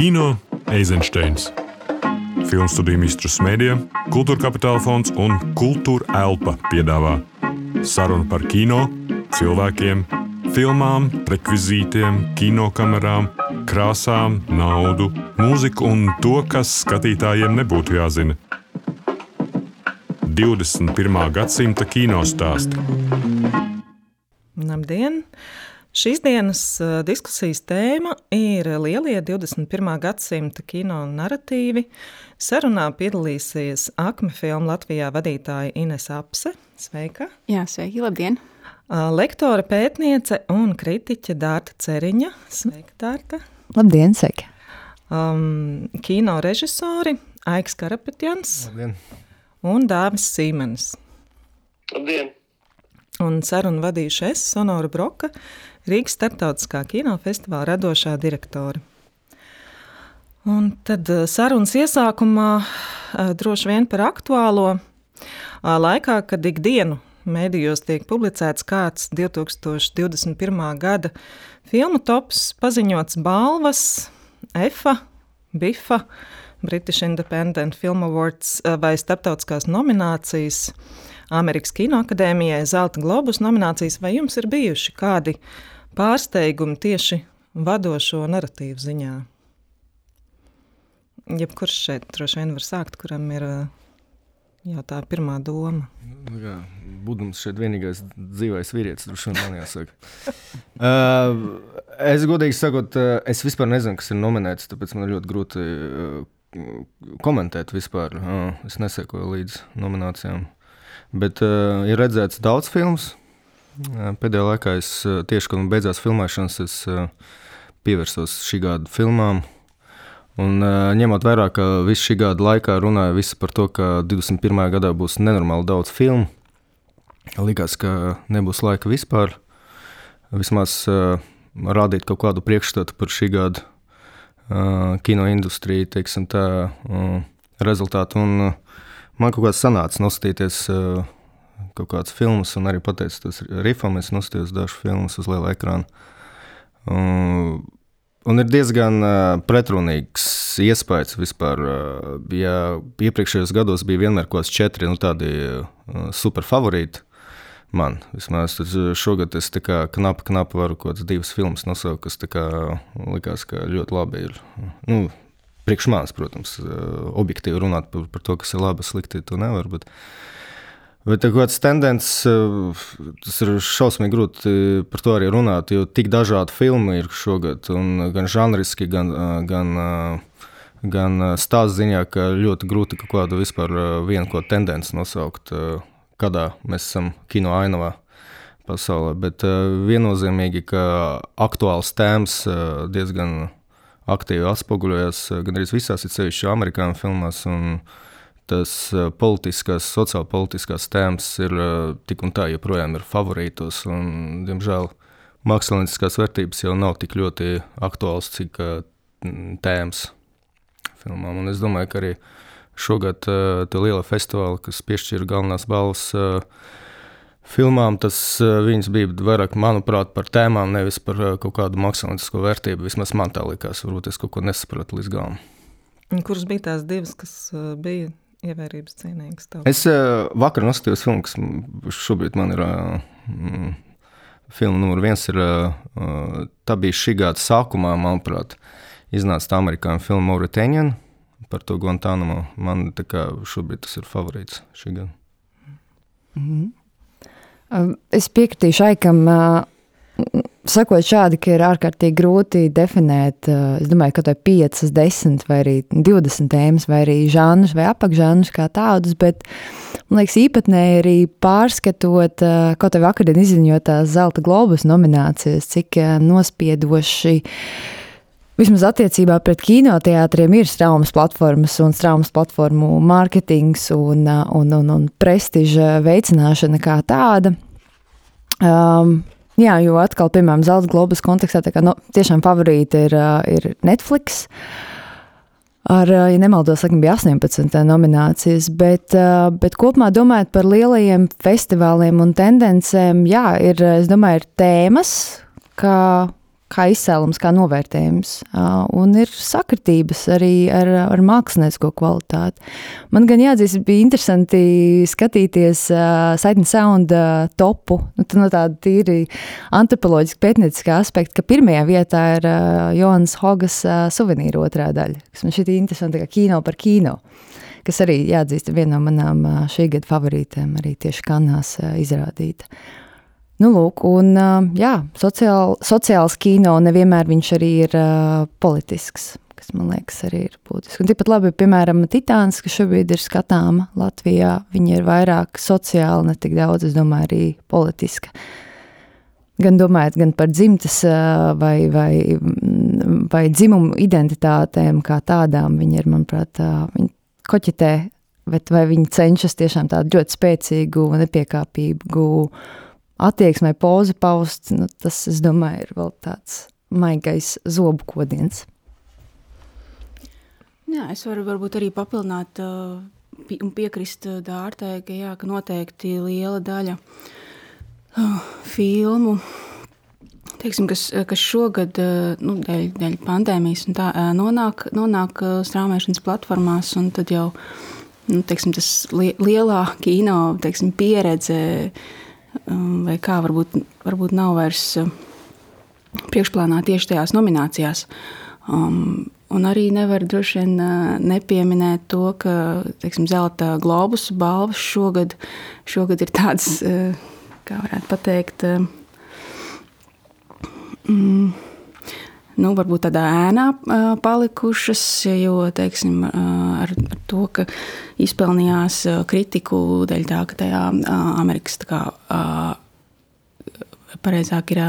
Kino Eizensteins. Filmu studiju Mistrus Mēdija, Kultūra Kapitāla fonds un Kultūra Elpa piedāvā sarunu par kino, cilvēkiem, filmām, rekvizītiem, kinokamerām, krāsām, naudu, mūziku un to, kas skatītājiem nebūtu jāzina. 21. gadsimta kino stāsti. Labdien! Šīs dienas uh, diskusijas tēma ir lielie 21. gadsimta kino narratīvi. Sarunā piedalīsies Akme filmu Latvijā vadītāja Ines Apse. Sveika! Jā, sveiki, labdien! Uh, lektore, pētniece un kritiķe Dārta Ceriņa. Sveika, Dārta! Labdien, sveiki! Um, kino režisori Aiks Karapetjans Labdien. un Dāvis Sīmenis. Labdien! Un sarunu vadīšu es, Sonora Broka, Rīgas starptautiskā kinofestivāla radošā direktore. Un tad eh, sarunas iesākumā eh, droši vien par aktuālo eh, laikā, kad ikdienu mēdījos tiek publicēts kāds 2021. gada filmu tops, paziņots balvas, EFA, BIFA, British Independent Film Awards vai starptautiskās nominācijas Amerikas Kinoakadēmijai, Zelta Globus nominācijas, vai jums ir bijuši kādi pārsteigumi tieši vadošo narratīvu ziņā? Jebkurš šeit droši vien var sākt, kuram ir jau tā pirmā doma. Nu, kā, Būdams šeit vienīgais dzīvais vīrietis, droši vien man jāsaka. uh, es godīgi sakot, es vispār nezinu, kas ir nominēts, tāpēc man ir ļoti grūti uh, komentēt vispār. Uh, es nesekoju līdz nominācijām. Bet uh, ir redzēts daudz filmas. Uh, pēdējā laikā es uh, tieši, kad beidzās filmēšanas, es uh, pievērsos šī gada filmām. Un, uh, ņemot vērā, ka visu šī gada laikā runāja visi par to, ka 21. gadā būs nenormāli daudz filmu, likās, ka nebūs laika vispār vismaz uh, rādīt kaut kādu priekšstatu par šī gada uh, kino industriju, teiksim, tā uh, rezultātu. Un, uh, man kaut kāds sanāca noskatīties uh, kaut kādas filmas, un arī pateicoties Rifam, es noskatījos dažas filmas uz liela ekrāna. Uh, Un ir diezgan uh, pretrunīgs iespējas vispār. Uh, ja iepriekšējos gados bija vienmēr kaut kāds četri nu, tādi uh, super favorīti, man vismaz šogad es tā kā knapi, knapi varu kaut kādas divas filmas nosaukt, kas kā likās, ka ļoti labi ir. Nu, priekš manis, protams, uh, objektīvi runāt par, par to, kas ir labi, slikti, to nevar. Bet, Bet kāds tendences, tas ir šausmīgi grūti par to arī runāt, jo tik dažādi filmi ir šogad, gan žanriski, gan, gan, gan stāstu ziņā, ka ļoti grūti kaut kādu vispār vienu ko tendenci nosaukt, kādā mēs esam kino ainavā pasaulē. Bet viennozīmīgi, ka aktuāls tēmas diezgan aktīvi atspoguļojas gan arī visās, ir sevišķi amerikāņu filmās. Tas politiskās, sociālpolitiskās tēmas ir tik un tā joprojām ir favorītos. Un, diemžēl mākslinieckās vērtības jau nav tik ļoti aktuāls, cik tēmas filmām. Un es domāju, ka arī šogad tie liela festivāli, kas piešķīra galvenās balvas filmām, tas viņas bija vairāk, manuprāt, par tēmām, nevis par kaut kādu māksliniecisko vērtību. Vismaz man tā likās, varbūt es kaut ko nesapratu līdz galam. Kuras bija tās divas, kas bija ievērības cienīgs. Tev. Es vakar noskatījos filmu, kas šobrīd man ir. Uh, Filma numur viens ir. Tā bija šī gada sākumā, manuprāt, iznāca tā amerikāņu filma Mauritania par to Guantanamo. Man kā, šobrīd tas ir favorīts šī gada. Mm -hmm. Es piekritīšu Aikam. Uh, sakot šādi, ka ir ārkārtīgi grūti definēt, es domāju, ka tā ir 5, 10 vai arī 20 tēmas, vai arī žanrus vai apakšžanrus kā tādus, bet man liekas īpatnēji arī pārskatot, kaut arī vakardien izziņotās Zelta globus nominācijas, cik nospiedoši Vismaz attiecībā pret kinoteātriem ir straumas platformas un straumas platformu mārketings un, un, un, un prestiža veicināšana kā tāda. Um, Jā, jo atkal, piemēram, Zelta globus kontekstā, kā, nu, tiešām favorīti ir, ir Netflix. Ar, ja nemaldos, laikam bija 18 nominācijas, bet, bet kopumā domājot par lielajiem festivāliem un tendencēm, jā, ir, es domāju, ir tēmas, kā kā izcēlums, kā novērtējums. Un ir sakritības arī ar, ar māksliniecisko kvalitāti. Man gan jāatzīst, bija interesanti skatīties uh, and Sound uh, topu, nu, no tāda tīri antropoloģiska pētnieciskā aspekta, ka pirmajā vietā ir uh, Jonas Hogas uh, suvenīra otrā daļa, kas man šķiet interesanti, kā kino par kino kas arī jāatzīst viena no manām šī gada favorītēm, arī tieši kanās izrādīta. Nu, lūk, un, jā, sociāl, sociāls kino nevienmēr viņš arī ir uh, politisks, kas man liekas arī ir būtiski. Un tikpat labi, piemēram, Titāns, kas šobrīd ir skatāma Latvijā, viņa ir vairāk sociāla, ne tik daudz, es domāju, arī politiska. Gan domājot gan par dzimtas vai, vai, vai dzimumu identitātēm kā tādām, viņi ir, manuprāt, viņi koķitē, bet vai viņi cenšas tiešām tādu ļoti spēcīgu, nepiekāpīgu, attieksmē pozi paust, nu, tas, es domāju, ir vēl tāds maigais zobu kodiens. Jā, es varu varbūt arī papildināt uh, un piekrist uh, Dārtai, ka, jā, ka noteikti liela daļa uh, filmu, teiksim, kas, uh, kas šogad, uh, nu, dēļ, dēļ pandēmijas un tā, uh, nonāk, nonāk straumēšanas platformās, un tad jau, nu, teiksim, tas li lielā kino, teiksim, pieredze, uh, vai kā varbūt, varbūt nav vairs uh, priekšplānā tieši tajās nominācijās. Um, un arī nevar droši vien uh, nepieminēt to, ka teiksim, zelta globus balvas šogad, šogad ir tādas, uh, kā varētu pateikt, mm, nu, varbūt tādā ēnā palikušas, jo teiksim, ar, ar to, ka izpelnījās kritiku dēļ tā, ka tajā Amerikas tā kā, pareizāk ir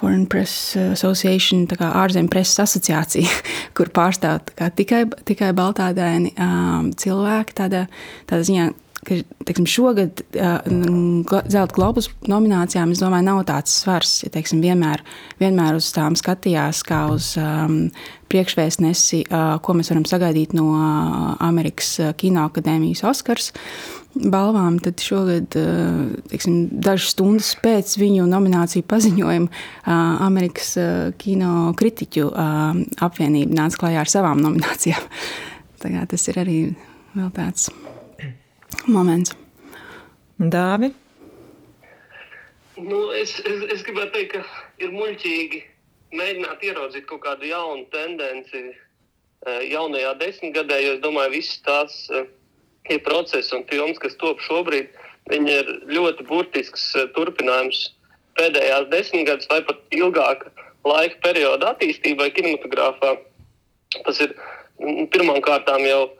Foreign Press Association, tā kā ārzemju preses asociācija, kur pārstāv tikai, tikai baltādēni cilvēki. Tādā, tādā ziņā ka teiksim, šogad Zelta globus nominācijām, es domāju, nav tāds svars. Ja, teiksim, vienmēr, vienmēr uz tām skatījās kā uz um, priekšvēstnesi, uh, ko mēs varam sagaidīt no Amerikas Kinoakadēmijas Oskars balvām. Tad šogad, teiksim, dažas stundas pēc viņu nomināciju paziņojuma, Amerikas kino kritiķu apvienība nāca klajā ar savām nominācijām. Tas ir arī vēl tāds moments. Dāvi? Nu, es, es, es gribētu teikt, ka ir muļķīgi mēģināt ieraudzīt kaut kādu jaunu tendenci eh, jaunajā desmitgadē, jo es domāju, visas tās eh, ir procesi un filmas, kas top šobrīd, viņi ir ļoti burtisks eh, turpinājums pēdējās desmitgades vai pat ilgāka laika perioda attīstībai kinematogrāfā. Tas ir mm, pirmām kārtām jau Eh,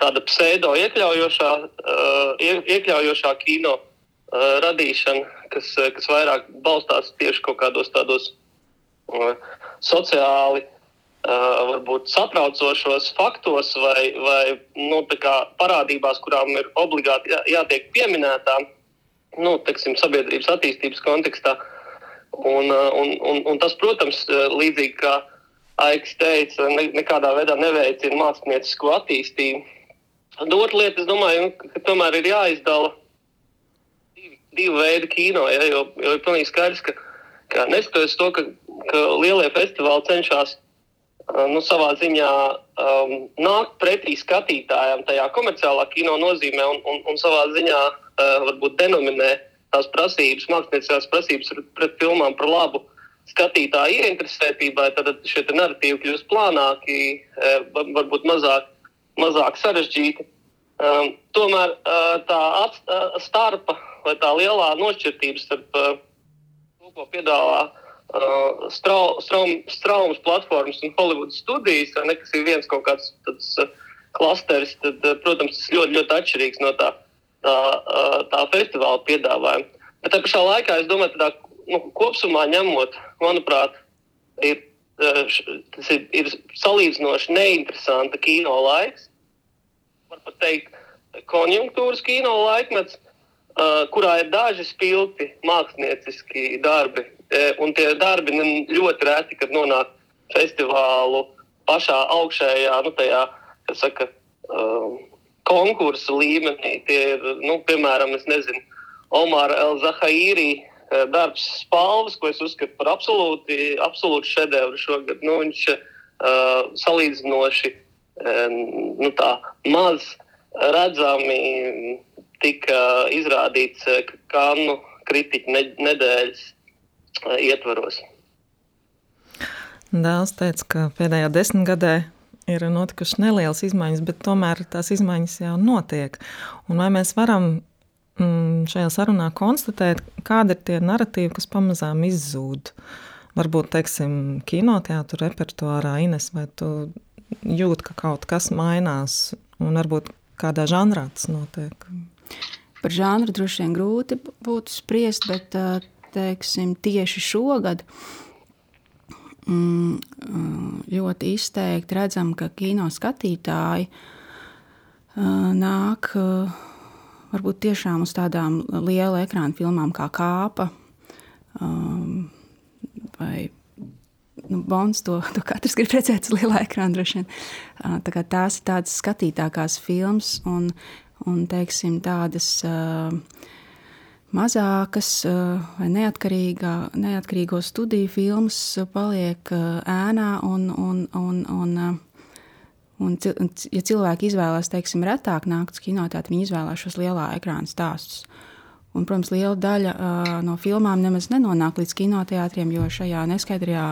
tāda pseido iekļaujošā, eh, iekļaujošā kino eh, radīšana, kas, kas vairāk balstās tieši kaut kādos tādos sociāli, varbūt satraucošos faktos vai, vai nu, parādībās, kurām ir obligāti jā, jātiek pieminētām nu, teksim, sabiedrības attīstības kontekstā. Un, un, un, un tas, protams, līdzīgi kā Aiks teica, ne, nekādā veidā neveicina māksliniecisko attīstību. Otra lieta, es domāju, ka tomēr ir jāizdala divi, divi veidi kino, ja, jo, jo ir pilnīgi skaidrs, ka, ka neskatoties to, ka, ka lielie festivāli cenšas nu, savā ziņā um, nākt pretī skatītājiem tajā komerciālā kino nozīmē un, un, un savā ziņā uh, varbūt denominē tās prasības, mākslinieckās prasības pret filmām par labu skatītāju ieinteresētībai, tad šie narratīvi kļūst plānāki, e, varbūt mazāk, mazāk sarežģīti. Um, tomēr uh, tā starpa vai tā lielā nošķirtība starp uh, to, ko piedāvā uh, strau, straum, straumas platformas un Hollywoods studijas, ne, kas ir viens kaut kāds tāds, uh, klasteris, tad, protams, tas ļoti, ļoti atšķirīgs no tā, tā, tā festivāla piedāvājuma. Bet tā pašā laikā es domāju, ka nu, kopumā ņemot, manuprāt, ir, eh, tas ir, ir salīdzinoši neinteresanta kino laiks. Var pat teikt, konjunktūras kino laikmets, uh, kurā ir daži spilgti mākslinieciski darbi. Uh, un tie darbi ļoti reti, kad nonāk festivālu pašā augšējā, nu, tajā, kas saka, konkursu līmenī. Tie ir, nu, piemēram, Omar El-Zahaīri darbs spalvas, ko es uzskatu par absolūti, absolūti šedevru šogad. Nu, viņš uh, salīdzinoši uh, nu, tā, maz redzami tika izrādīts Kanu kritiķu nedēļas ietvaros. Dēls teica, ka pēdējā desmitgadē ir notikušas nelielas izmaiņas, bet tomēr tās izmaiņas jau notiek. Un vai mēs varam šajā sarunā konstatēt, kādi ir tie narratīvi, kas pamazām izzūd? Varbūt, teiksim, kinoteātru repertuārā, Ines, vai tu jūti, ka kaut kas mainās, un varbūt kādā žanrā tas notiek? Par žanru droši vien grūti būtu spriest, bet teiksim, tieši šogad mm, ļoti izteikti redzam, ka kino skatītāji nāk varbūt tiešām uz tādām liela ekrāna filmām kā Kāpa vai nu, Bons to, to katrs grib redzēt uz lielā ekrāna. Droši vien. Tā tās ir tādas skatītākās filmas un, un teiksim, tādas uh, mazākas vai neatkarīgo studiju filmas paliek ēnā un, un, un, un Un, ja cilvēki izvēlās, teiksim, retāk nākt uz kinoteātri, viņi izvēlās šos lielā ekrāna stāstus. Un, protams, liela daļa uh, no filmām nemaz nenonāk līdz kinoteātriem, jo šajā neskaidrajā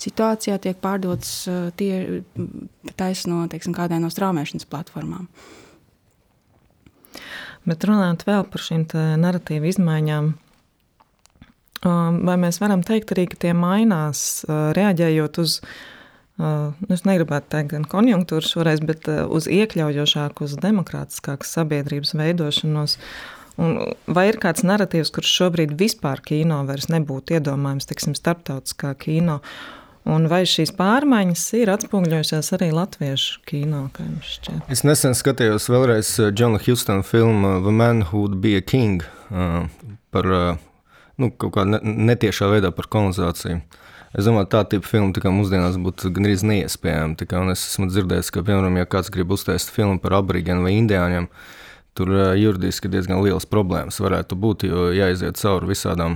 situācijā tiek pārdotas uh, tie taisno teiksim, kādai no straumēšanas platformām. Bet runājot vēl par šīm narratīvu izmaiņām, vai mēs varam teikt arī, ka tie mainās, reaģējot uz, nu, es negribētu teikt gan konjunktūru šoreiz, bet uz iekļaujošāku, uz demokrātiskākas sabiedrības veidošanos, Un vai ir kāds narratīvs, kurš šobrīd vispār kino vairs nebūtu iedomājams, teiksim, starptautiskā kino? Un vai šīs pārmaiņas ir atspoguļojušās arī latviešu kino? Es nesen skatījos vēlreiz Džona Hjustona filmu The Man Who Would Be a King par nu, kaut kādā netiešā veidā par kolonizāciju. Es domāju, tā tipa filma tā mūsdienās būtu gandrīz neiespējama. Es esmu dzirdējis, ka, piemēram, ja kāds grib uztaisīt filmu par aborigēnu vai indiāņiem, uh, Tur juridiski diezgan liels problēmas varētu būt, jo jāiziet cauri visādām,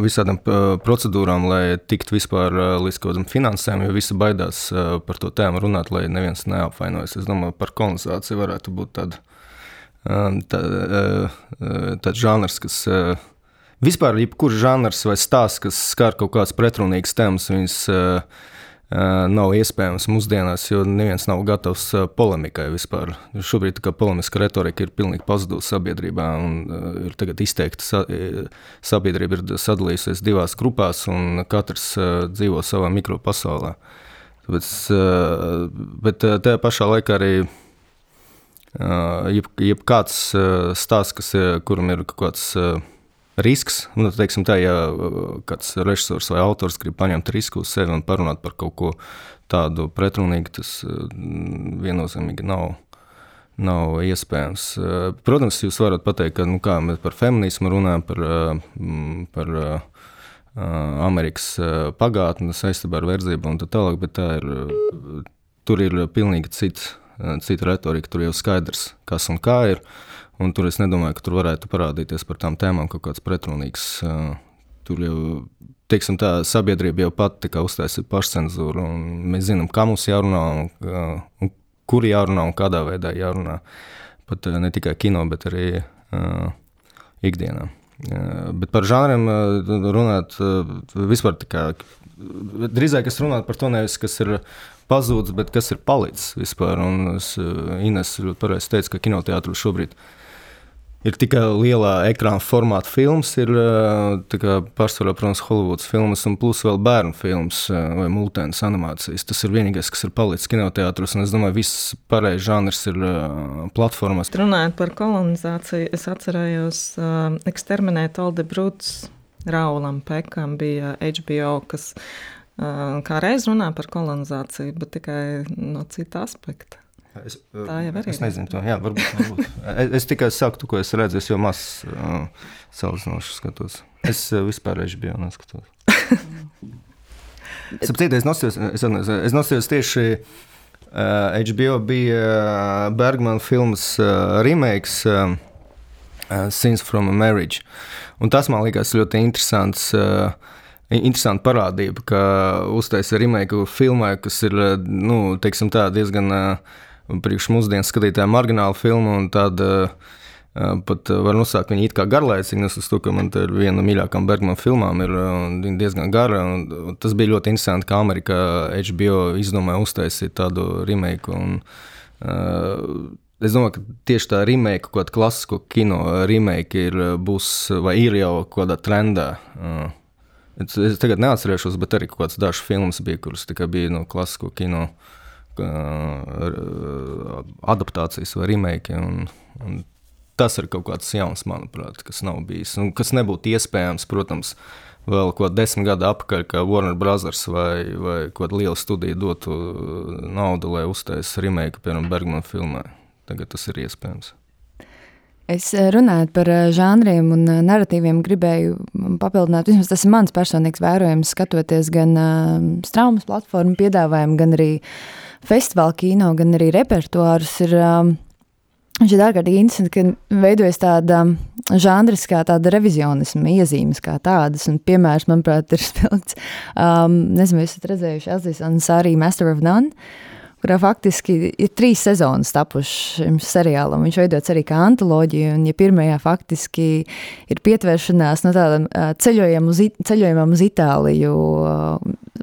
visādām procedūrām, lai tiktu vispār līdz kaut kādam finansēm, jo visi baidās par to tēmu runāt, lai neviens neapvainojas. Es domāju, par kolonizāciju varētu būt tāda, tā, tāds žanrs, kas vispār jebkurš žanrs vai stāsts, kas skar kaut kāds pretrunīgs tēmas, viņas nav iespējams mūsdienās, jo neviens nav gatavs polemikai vispār. Šobrīd polemiska retorika ir pilnīgi pazudusi sabiedrībā, ir tagad izteikti sa sabiedrība ir sadalījusies divās grupās, un katrs dzīvo savā mikropasaulē. Tāpēc, bet tajā pašā laikā arī jeb, jebkāds stāsts, kas, kuram ir kaut kāds risks. Nu, teiksim, tā, ja uh, kāds režisors vai autors grib paņemt risku uz sevi un parunāt par kaut ko tādu pretrunīgu, tas uh, viennozīmīgi nav. Nav iespējams. Uh, protams, jūs varat pateikt, ka nu, mēs par feminismu runājam, par, par Amerikas pagātni saistībā ar verdzību un tā tālāk, bet tā ir, tur ir pilnīgi cits, cita retorika. Tur jau skaidrs, kas un kā ir. Uh, Un tur es nedomāju, ka tur varētu parādīties par tām tēmām kaut kāds pretrunīgs. Tur jau teiksim, tā sabiedrība jau pati uztaisīja pašcensūru, mēs zinām, kā mums jārunā, un, un kur jārunā un kādā veidā jārunā. Pat ne tikai kino, bet arī uh, ikdienā. Uh, bet par žanriem uh, runāt, uh, vispār tā kā drīzāk es runātu par to, nevis kas ir pazudis, bet kas ir palicis vispār. Un es, Ines ļoti pareizi teica, ka kinoteātris šobrīd ir Ir tikai lielā ekrāna formāta filmas, ir pārsvarā, protams, Holivudas filmas, un plus vēl bērnu filmas vai multēnas animācijas. Tas ir vienīgais, kas ir palicis kinoteātros, un es domāju, viss pārējais žanrs ir platformās. Runājot par kolonizāciju, es atcerējos uh, eksterminēt Alde Brūts Raulam Pekam bija HBO, kas uh, kā reiz runā par kolonizāciju, bet tikai no cita aspekta. Es, tā jau ir. Es nezinu, to, jā, varbūt, varbūt. es, es tikai saku, to, ko es redzu. Es jau maz uh, salīdzinoši skatos. Es uh, vispār biju neskatos. Sapratu, es nosījos, es, es nosījos tieši uh, HBO bija Bergmana filmas uh, remakes. Uh, Scenes from a Marriage. Un tas man likās ļoti interesants. Uh, Interesanti parādība, ka uztaisīja remake filmai, kas ir nu, tā, diezgan uh, priekš mūsdienu skatītājiem margināla filma. Tad uh, pat var nosaukt viņu kā garlaicīgu. Es uzskatu, ka man ir viena no mīļākajām Bergmana filmām, ir diezgan gara. Tas bija ļoti interesanti, ka Amerikā HBO izdomāja uztaisīt tādu remake. Un, uh, Es domāju, ka tieši tā remake, kaut kāda klasisko kino remake, ir, būs, vai ir jau kaut kādā trendā. Es, es tagad neatcerēšos, bet arī kaut kāds dažs filmas bija, kuras bija no klasisko kino adaptācijas vai remake. Un, un tas ir kaut kāds jauns, manuprāt, kas nav bijis. Un kas nebūtu iespējams, protams, vēl kaut kādā desmit gadu atpakaļ, ka Warner Brothers vai, vai kāda liela studija dotu naudu, lai uztaisītu remake, piemēram, Bergmana filmai. Tagad tas ir iespējams. Es runāju par žanriem un narratīviem, gribēju papildināt, vismaz tas ir mans personīgs vērojums, skatoties gan straumas platformu piedāvājumu, gan arī festivāla kino, gan arī repertuārus. Ir, Viņš ir ārkārtīgi interesanti, ka veidojas tāda žanriskā, tāda revizionisma iezīmes kā tādas. Un piemērs, manuprāt, ir spilgts. Um, nezinu, vai esat redzējuši Azijas Ansārī Master of None kurā faktiski ir trīs sezonas tapušas šim seriālam. Viņš veidots arī kā antoloģija, un ja pirmajā faktiski ir pievēršanās no tādam ceļojumam uz, ceļojumam uz Itāliju,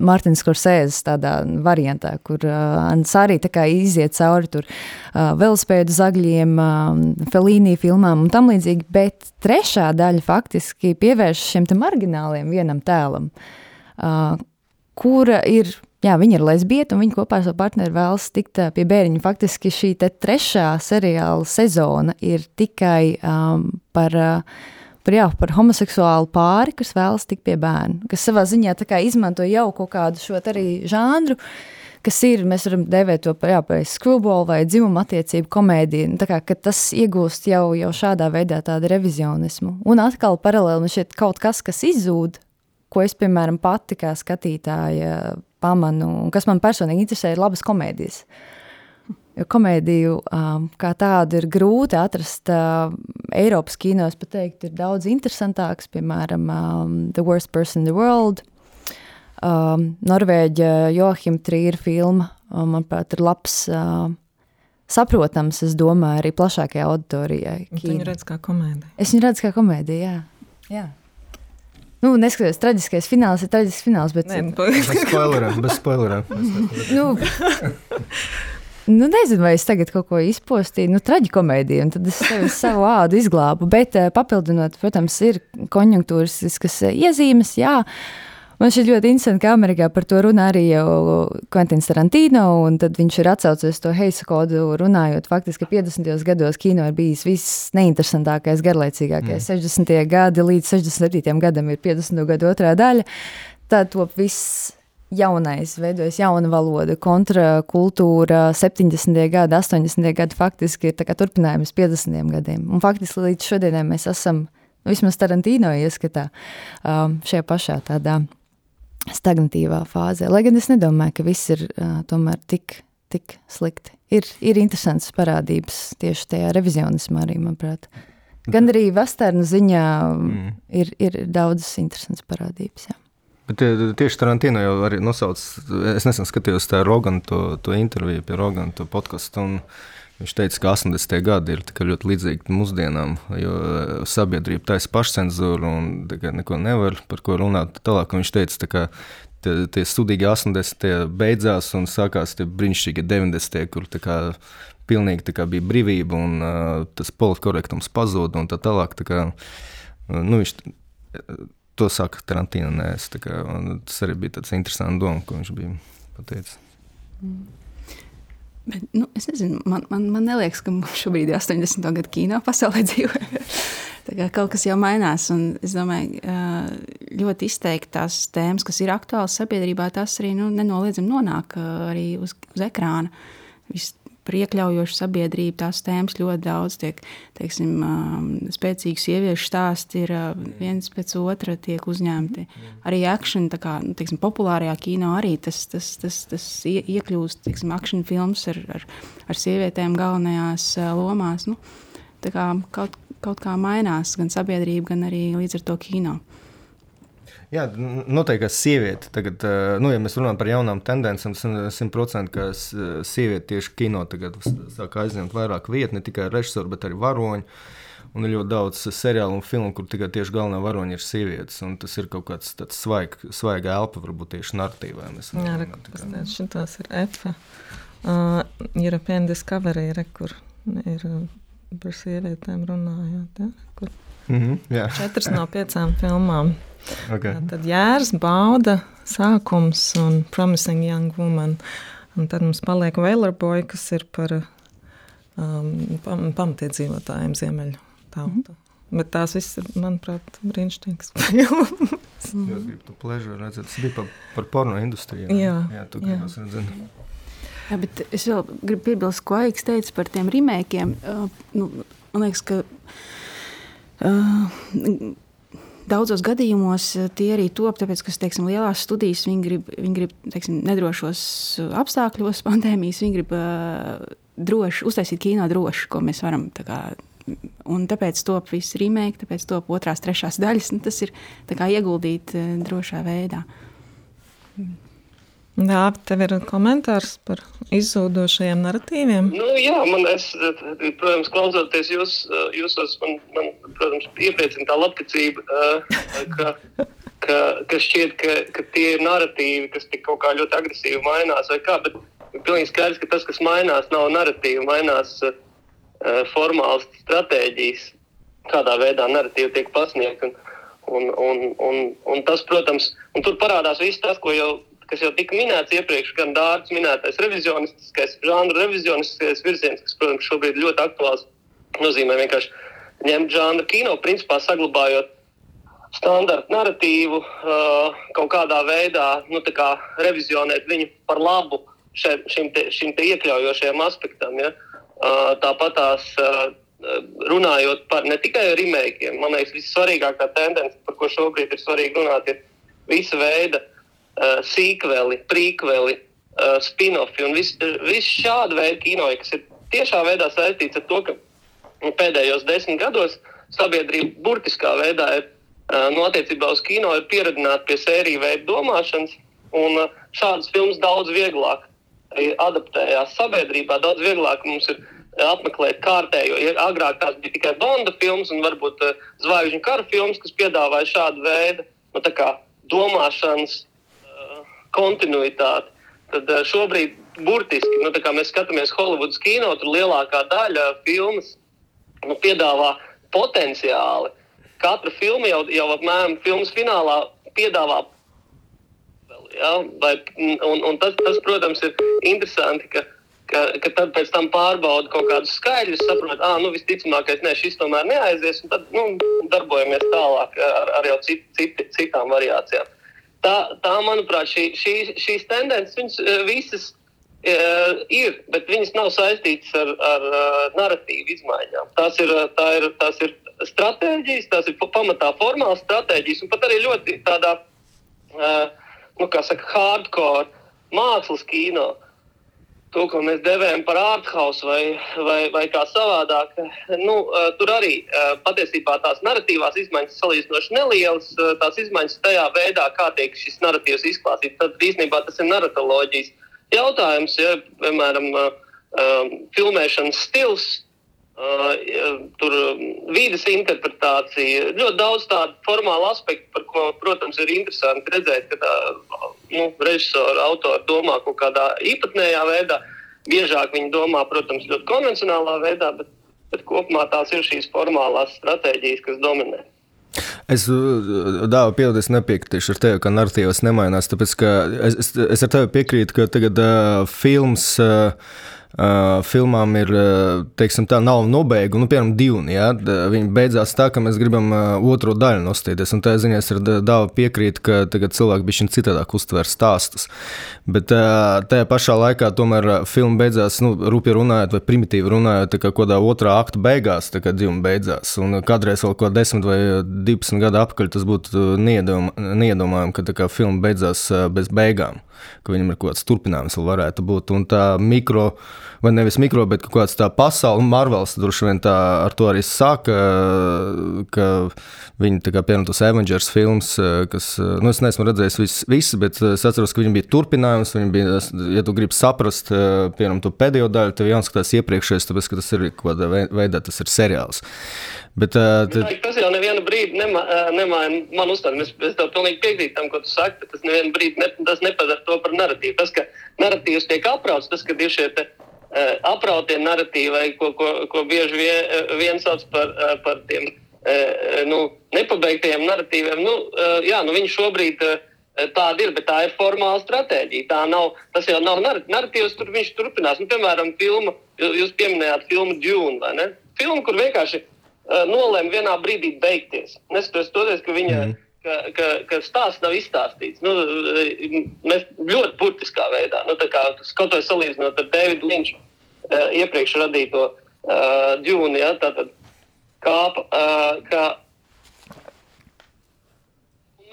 Mārtiņš Korsēzes tādā variantā, kur Ansārī tā kā iziet cauri tur velospēdu zagļiem, Felīnī filmām un tam līdzīgi, bet trešā daļa faktiski pievērš šiem te margināliem vienam tēlam, kura ir jā, viņa ir lesbieta un viņa kopā ar savu partneri vēlas tikt pie bērniņa. Faktiski šī trešā seriāla sezona ir tikai um, par. Uh, par, jā, par homoseksuālu pāri, kas vēlas tikt pie bērna, kas savā ziņā izmanto jau kaut kādu šo arī žanru, kas ir, mēs varam devēt to par, jā, par screwball vai dzimumu attiecību komēdiju, nu, tā kā, tas iegūst jau, jau šādā veidā tādu revizionismu. Un atkal paralēli šķiet kaut kas, kas izzūd, ko es, piemēram, pati kā skatītāja pamanu, un kas man personīgi interesē, ir labas komēdijas. Jo komēdiju um, kā tādu ir grūti atrast uh, Eiropas kinos, pat teikt, ir daudz interesantāks, piemēram, um, The Worst Person in the World, um, Norvēģa Joachim Trīra filma, um, manuprāt, ir labs, uh, saprotams, es domāju, arī plašākajai auditorijai. Tu viņu redz kā komēdiju? Es viņu redzu kā komēdiju, jā. jā. Nu, neskatoties, traģiskais fināls ir traģisks fināls. Bet... Nē, bez spoileriem. Bez spoileriem. nu, nu, nezinu, vai es tagad kaut ko izpostīju. Nu, traģikomēdija, un tad es sev savu ādu izglābu. Bet eh, papildinot, protams, ir konjunktūras iezīmes, jā. Man šķiet ļoti interesanti, ka Amerikā par to runā arī Kventins Tarantino, un tad viņš ir atsaucies to heisa kodu, runājot faktiski, ka 50. gados kino ir bijis viss neinteresantākais, garlaicīgākais. Mm. 60. gadi līdz 67. gadam ir 50. gadu otrā daļa. Tad top viss jaunais, veidojas jauna valoda, kontrakultūra, 70. gadi, 80. gadi faktiski ir turpinājums 50. gadiem. Un faktiski līdz šodienai mēs esam, nu, vismaz Tarantino ieskatā, um, šajā pašā tādā stagnatīvā fāzē. Lai gan es nedomāju, ka viss ir uh, tomēr tik, tik slikti. Ir, ir interesants parādības tieši tajā revizionismā arī, manuprāt. Gan arī vesternu ziņā mm. ir, ir daudzas interesantas parādības. Jā. Bet tieši Tarantino jau arī nosauc, es nesen skatījos tā Rogana to, to interviju pie Rogana to podkastu, un Viņš teica, ka 80. gadi ir ļoti līdzīgi mūsdienām, jo eh, sabiedrība taisa pašcensūru un neko nevar par ko runāt. Tālāk viņš teica, ka tie, tie studīgi 80. beidzās un sākās tie brīnišķīgi 90. kur kā, pilnīgi kā, bija brīvība un uh, tas politkorektums pazuda un tā tālāk. Tā kā, nu, viņš, to saka Tarantīna. Tas arī bija tāds interesants doma, ko viņš bija pateicis. Mm. Bet, nu, es nezinu, man, man, man liekas, ka mums šobrīd ir 80. gada kino pasaulē dzīvo. kaut kas jau mainās. Es domāju, ļoti izteikti tās tēmas, kas ir aktuālas sabiedrībā, tas arī nu, nenoliedzami nonāk arī uz, uz ekrāna. Viss par iekļaujošu sabiedrību. Tās tēmas ļoti daudz tiek, teiksim, spēcīgi sieviešu stāsti ir viens pēc otra tiek uzņemti. Arī akšana, tā kā, nu, teiksim, populārajā kino arī tas, tas, tas, tas iekļūst, teiksim, akšana films ar, ar, ar sievietēm galvenajās lomās. Nu, tā kā kaut kaut kā mainās, gan sabiedrība, gan arī līdz ar to kino. Jā, noteikti, ka sieviete tagad, nu, ja mēs runājam par jaunām tendencēm, simtprocentīgi, ka sieviete tieši kino tagad sāk aizņemt vairāk vietu, ne tikai režisoru, bet arī varoņu. Un ir ļoti daudz seriālu un filmu, kur tikai tieši galvenā varoņa ir sievietes. Tas ir kaut kāds tāds svaig, svaiga elpa, varbūt tieši narratīvā. Jā, rekomendācijas. Šitās ir EFA. Uh, European Discovery, re, kur ir par sievietēm runājot. Ja, kur mm -hmm, jā. Četras no piecām filmām. Okay. Tad jērs, bauda, sākums un promising young woman. Un tad mums paliek Boy, kas ir par um, pam, pamatiedzīvotājiem ziemeļu tautu. Mm -hmm. Bet tās visas ir, manuprāt, brīnišķīgas filmas. Jā, es gribu to pležu redzēt. Tas bija par, par porno industriju. Jā, jā tu gribas redzēt. Jā, bet es vēl gribu piebilst, ko Aiks teica par tiem remēkiem. Uh, nu, man liekas, ka uh, daudzos gadījumos tie arī top, tāpēc, ka teiksim, lielās studijas viņi grib, viņi grib teiksim, nedrošos apstākļos, pandēmijas, viņi grib uh, droši, uztaisīt kino droši, ko mēs varam kā, Un tāpēc top viss remake, tāpēc top otrās, trešās daļas. Nu, tas ir ieguldīt uh, drošā veidā. Jā, tev ir komentārs par izzūdošajiem narratīviem. Nu, jā, man, es, protams, klausoties jūs, jūsos, man, man protams, iepriecina tā labticība, ka, ka, ka šķiet, ka, ka tie ir narratīvi, kas tik kaut kā ļoti agresīvi mainās. Kā, bet pilnīgi skaidrs, ka tas, kas mainās, nav narratīvi, mainās formālas stratēģijas, kādā veidā narratīva tiek pasniegta. Un, un, un, un tas, protams, un tur parādās viss tas, jau, kas jau tika minēts iepriekš, gan dārts minētais revizionistiskais, žanra revizionistiskais virziens, kas, protams, šobrīd ļoti aktuāls. Nozīmē vienkārši ņemt žanra kino, principā saglabājot standarta narratīvu, uh, kaut kādā veidā nu, kā revizionēt viņu par labu še, šim, te, šim te iekļaujošajam aspektam. Ja? Tāpat tās runājot par ne tikai remake, man liekas, vissvarīgākā tendence, par ko šobrīd ir svarīgi runāt, ir visa veida uh, sīkveli, prīkveli, uh, spin-offi un viss vis šāda veida kino, kas ir tiešā veidā saistīts ar to, ka nu, pēdējos desmit gados sabiedrība burtiskā veidā ir uh, no attiecībā uz kino ir pieredzināta pie sēriju veida domāšanas, un uh, šādas filmas daudz vieglāk adaptējās sabiedrībā, daudz vieglāk mums ir apmeklēt kārtējo. Ja agrāk tās bija tikai Bonda filmas un varbūt uh, zvaigžņu kara filmas, kas piedāvāja šādu veidu nu, domāšanas kontinuitāti. Tad uh, šobrīd burtiski, nu, kā mēs skatāmies Holivudas kino, tur lielākā daļa filmas nu, piedāvā potenciāli. Katra filma jau, jau apmēram filmas finālā piedāvā Ja? Vai, un, un tas, tas, protams, ir interesanti, ka, ka, ka tad pēc tam pārbauda kaut kādus skaidrus, saprot, ah, nu, visticamākais, ne, šis tomēr neaizies, un tad nu, darbojamies tālāk ar, ar jau cit, cit, citām variācijām. Tā, tā manuprāt, šī, šī, šīs tendences viņas eh, visas uh, ir, bet viņas nav saistītas ar, ar uh, narratīvu izmaiņām. Tās ir, tā ir, tās ir stratēģijas, tās ir pamatā formālas stratēģijas, un pat arī ļoti tādā uh, nu, kā saka, hardcore mākslas kino. To, ko mēs devējam par ārthouse vai, vai, vai kā savādāk, nu, tur arī patiesībā tās narratīvās izmaiņas salīdzinoši nelielas. Tās izmaiņas tajā veidā, kā tiek šis narratīvs izklāstīts, tad īstenībā tas ir narratoloģijas jautājums. Ja, piemēram, filmēšanas stils tur vidas interpretācija, ļoti daudz tādu formālu aspektu, par ko, protams, ir interesanti redzēt, ka tā, nu, režisora autora domā kaut kādā īpatnējā veidā. Biežāk viņi domā, protams, ļoti konvencionālā veidā, bet, bet kopumā tās ir šīs formālās stratēģijas, kas dominē. Es dāvu pieaugu, es nepiekritīšu ar tevi, ka narratīvas nemainās. Tāpēc, es, es, es ar tevi piekrītu, ka tagad uh, films. Uh, Uh, filmām ir teiksim, tā, nav nobeigta. Nu, piemēram, divi. Ja? Viņi beidzās tā, ka mēs gribam uh, otro daļu nostīties. Un tā ziņā es ar dāvu piekrītu, ka tagad cilvēki bija citādāk uztver stāstus. Bet uh, tajā pašā laikā tomēr filma beidzās, nu, rupi runājot, vai primitīvi runājot, kā kādā otrā akta beigās, tā kā dzimuma beidzās. Un kādreiz vēl kaut 10 vai 12 gadu atpakaļ tas būtu neiedomājami, ka filma beidzās bez beigām. Ka viņam ir kaut kāds turpinājums, vēl varētu būt. Un tā mikro, vai nevis mikro, bet kaut kāds tā pasaule, Marvels droši vien tā ar to arī sāka, ka viņi tā kā piemēram tos Avengers films, kas, nu es neesmu redzējis vis, visu, bet es atceros, ka viņam bija turpinājums, viņam bija, ja tu gribi saprast, piemēram, to pēdējo daļu, tev jāskatās iepriekšējais, tāpēc, ka tas ir kaut kādā veidā, tas ir seriāls. Bet, uh, tad... Tas jau nevienu brīdi nema, nemaina man uzstādi. Es, es tev pilnīgi piekrītu tam, ko tu saki, bet tas nevienu brīdi ne, tas nepadara to par narratīvu. Tas, ka narratīvs tiek aprauts, tas, ka ir šie te, uh, aprautie narratīvi, ko, ko, ko bieži vien, vien sauc par, uh, par tiem uh, nu, nepabeigtajiem narratīviem, nu, uh, jā, nu, viņi šobrīd uh, Tāda ir, bet tā ir formāla stratēģija. Tā nav, tas jau nav narratīvs, tur viņš turpinās. Nu, piemēram, filmu, jūs pieminējāt filmu Dune, vai ne? Filmu, kur vienkārši nolēma vienā brīdī beigties. Neskatoties to, ka viņa. Mm. Ka, ka, ka stāsts nav izstāstīts. Nu, eh, mēs ļoti burtiskā veidā, nu, skatoties salīdzinot ar Davidu Linču uh, iepriekš radīto uh, džūnu, ja, tātad kāpa, uh, ka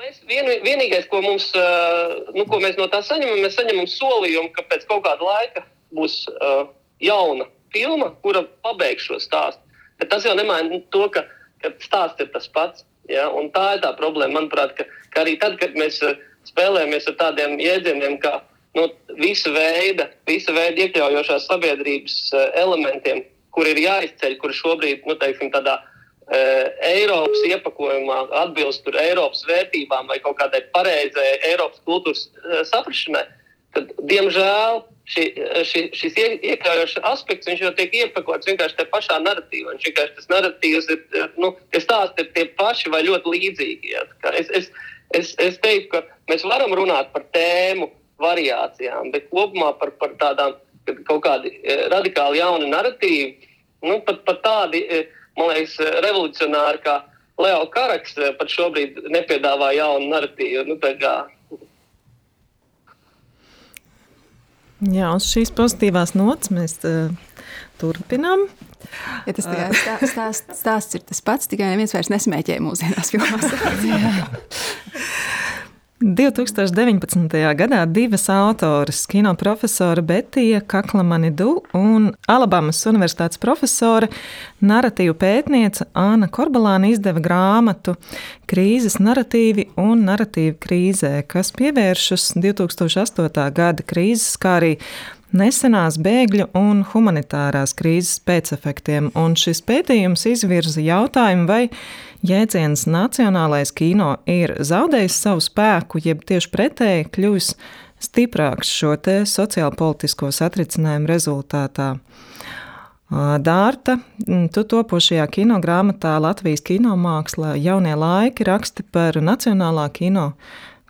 mēs vien, vienīgais, ko, mums, uh, nu, ko mēs no tā saņemam, mēs saņemam solījumu, ka pēc kaut kāda laika būs uh, jauna filma, kura pabeigs šo stāstu. Bet tas jau nemaina to, ka, ka stāsts ir tas pats. Ja? Un tā ir tā problēma, manuprāt, ka, ka arī tad, kad mēs eh, spēlējamies ar tādiem jēdzieniem, kā nu, visa veida, visa veida iekļaujošās sabiedrības eh, elementiem, kur ir jāizceļ, kur šobrīd, nu, teiksim, tādā e, Eiropas iepakojumā atbilst Eiropas vērtībām vai kaut kādai pareizai Eiropas kultūras saprašanai, tad, diemžēl, ši, ši, šis iekļaujošs aspekts jau tiek iepakots vienkārši tajā pašā narratīvā. Viņš vienkārši tas narratīvs ir, nu, tie stāsti ir tie paši vai ļoti līdzīgi. Ja. Es, es, es, es teiktu, ka mēs varam runāt par tēmu variācijām, bet kopumā par, par tādām kaut kādi eh, radikāli jauni narratīvi, nu, pat, pat tādi, eh, man liekas, revolucionāri kā Leo Karaks eh, pat šobrīd nepiedāvā jaunu narratīvu. Nu, Jā, uz šīs pozitīvās nots mēs uh, turpinām. Ja tas tikai stāsts, stāsts, stāsts ir tas pats, tikai neviens vairs nesmēķē mūsdienās filmās. 2019. gadā divas autoras, kino profesora Betija Kaklamanidu un Alabamas Universitātes profesora, narratīvu pētniece Āna Korbalāna izdeva grāmatu Krīzes narratīvi un narratīva krīzē, kas pievēršas 2008. gada krīzes, kā arī nesenās bēgļu un humanitārās krīzes pēcefektiem. Un šis pētījums izvirza jautājumu, vai jēdziens nacionālais kino ir zaudējis savu spēku, jeb tieši pretēji kļuvis stiprāks šo sociālo-politisko satricinājumu rezultātā. Dārta, tu topošajā kinogrāmatā Latvijas kinomākslā jaunie laiki raksti par nacionālā kino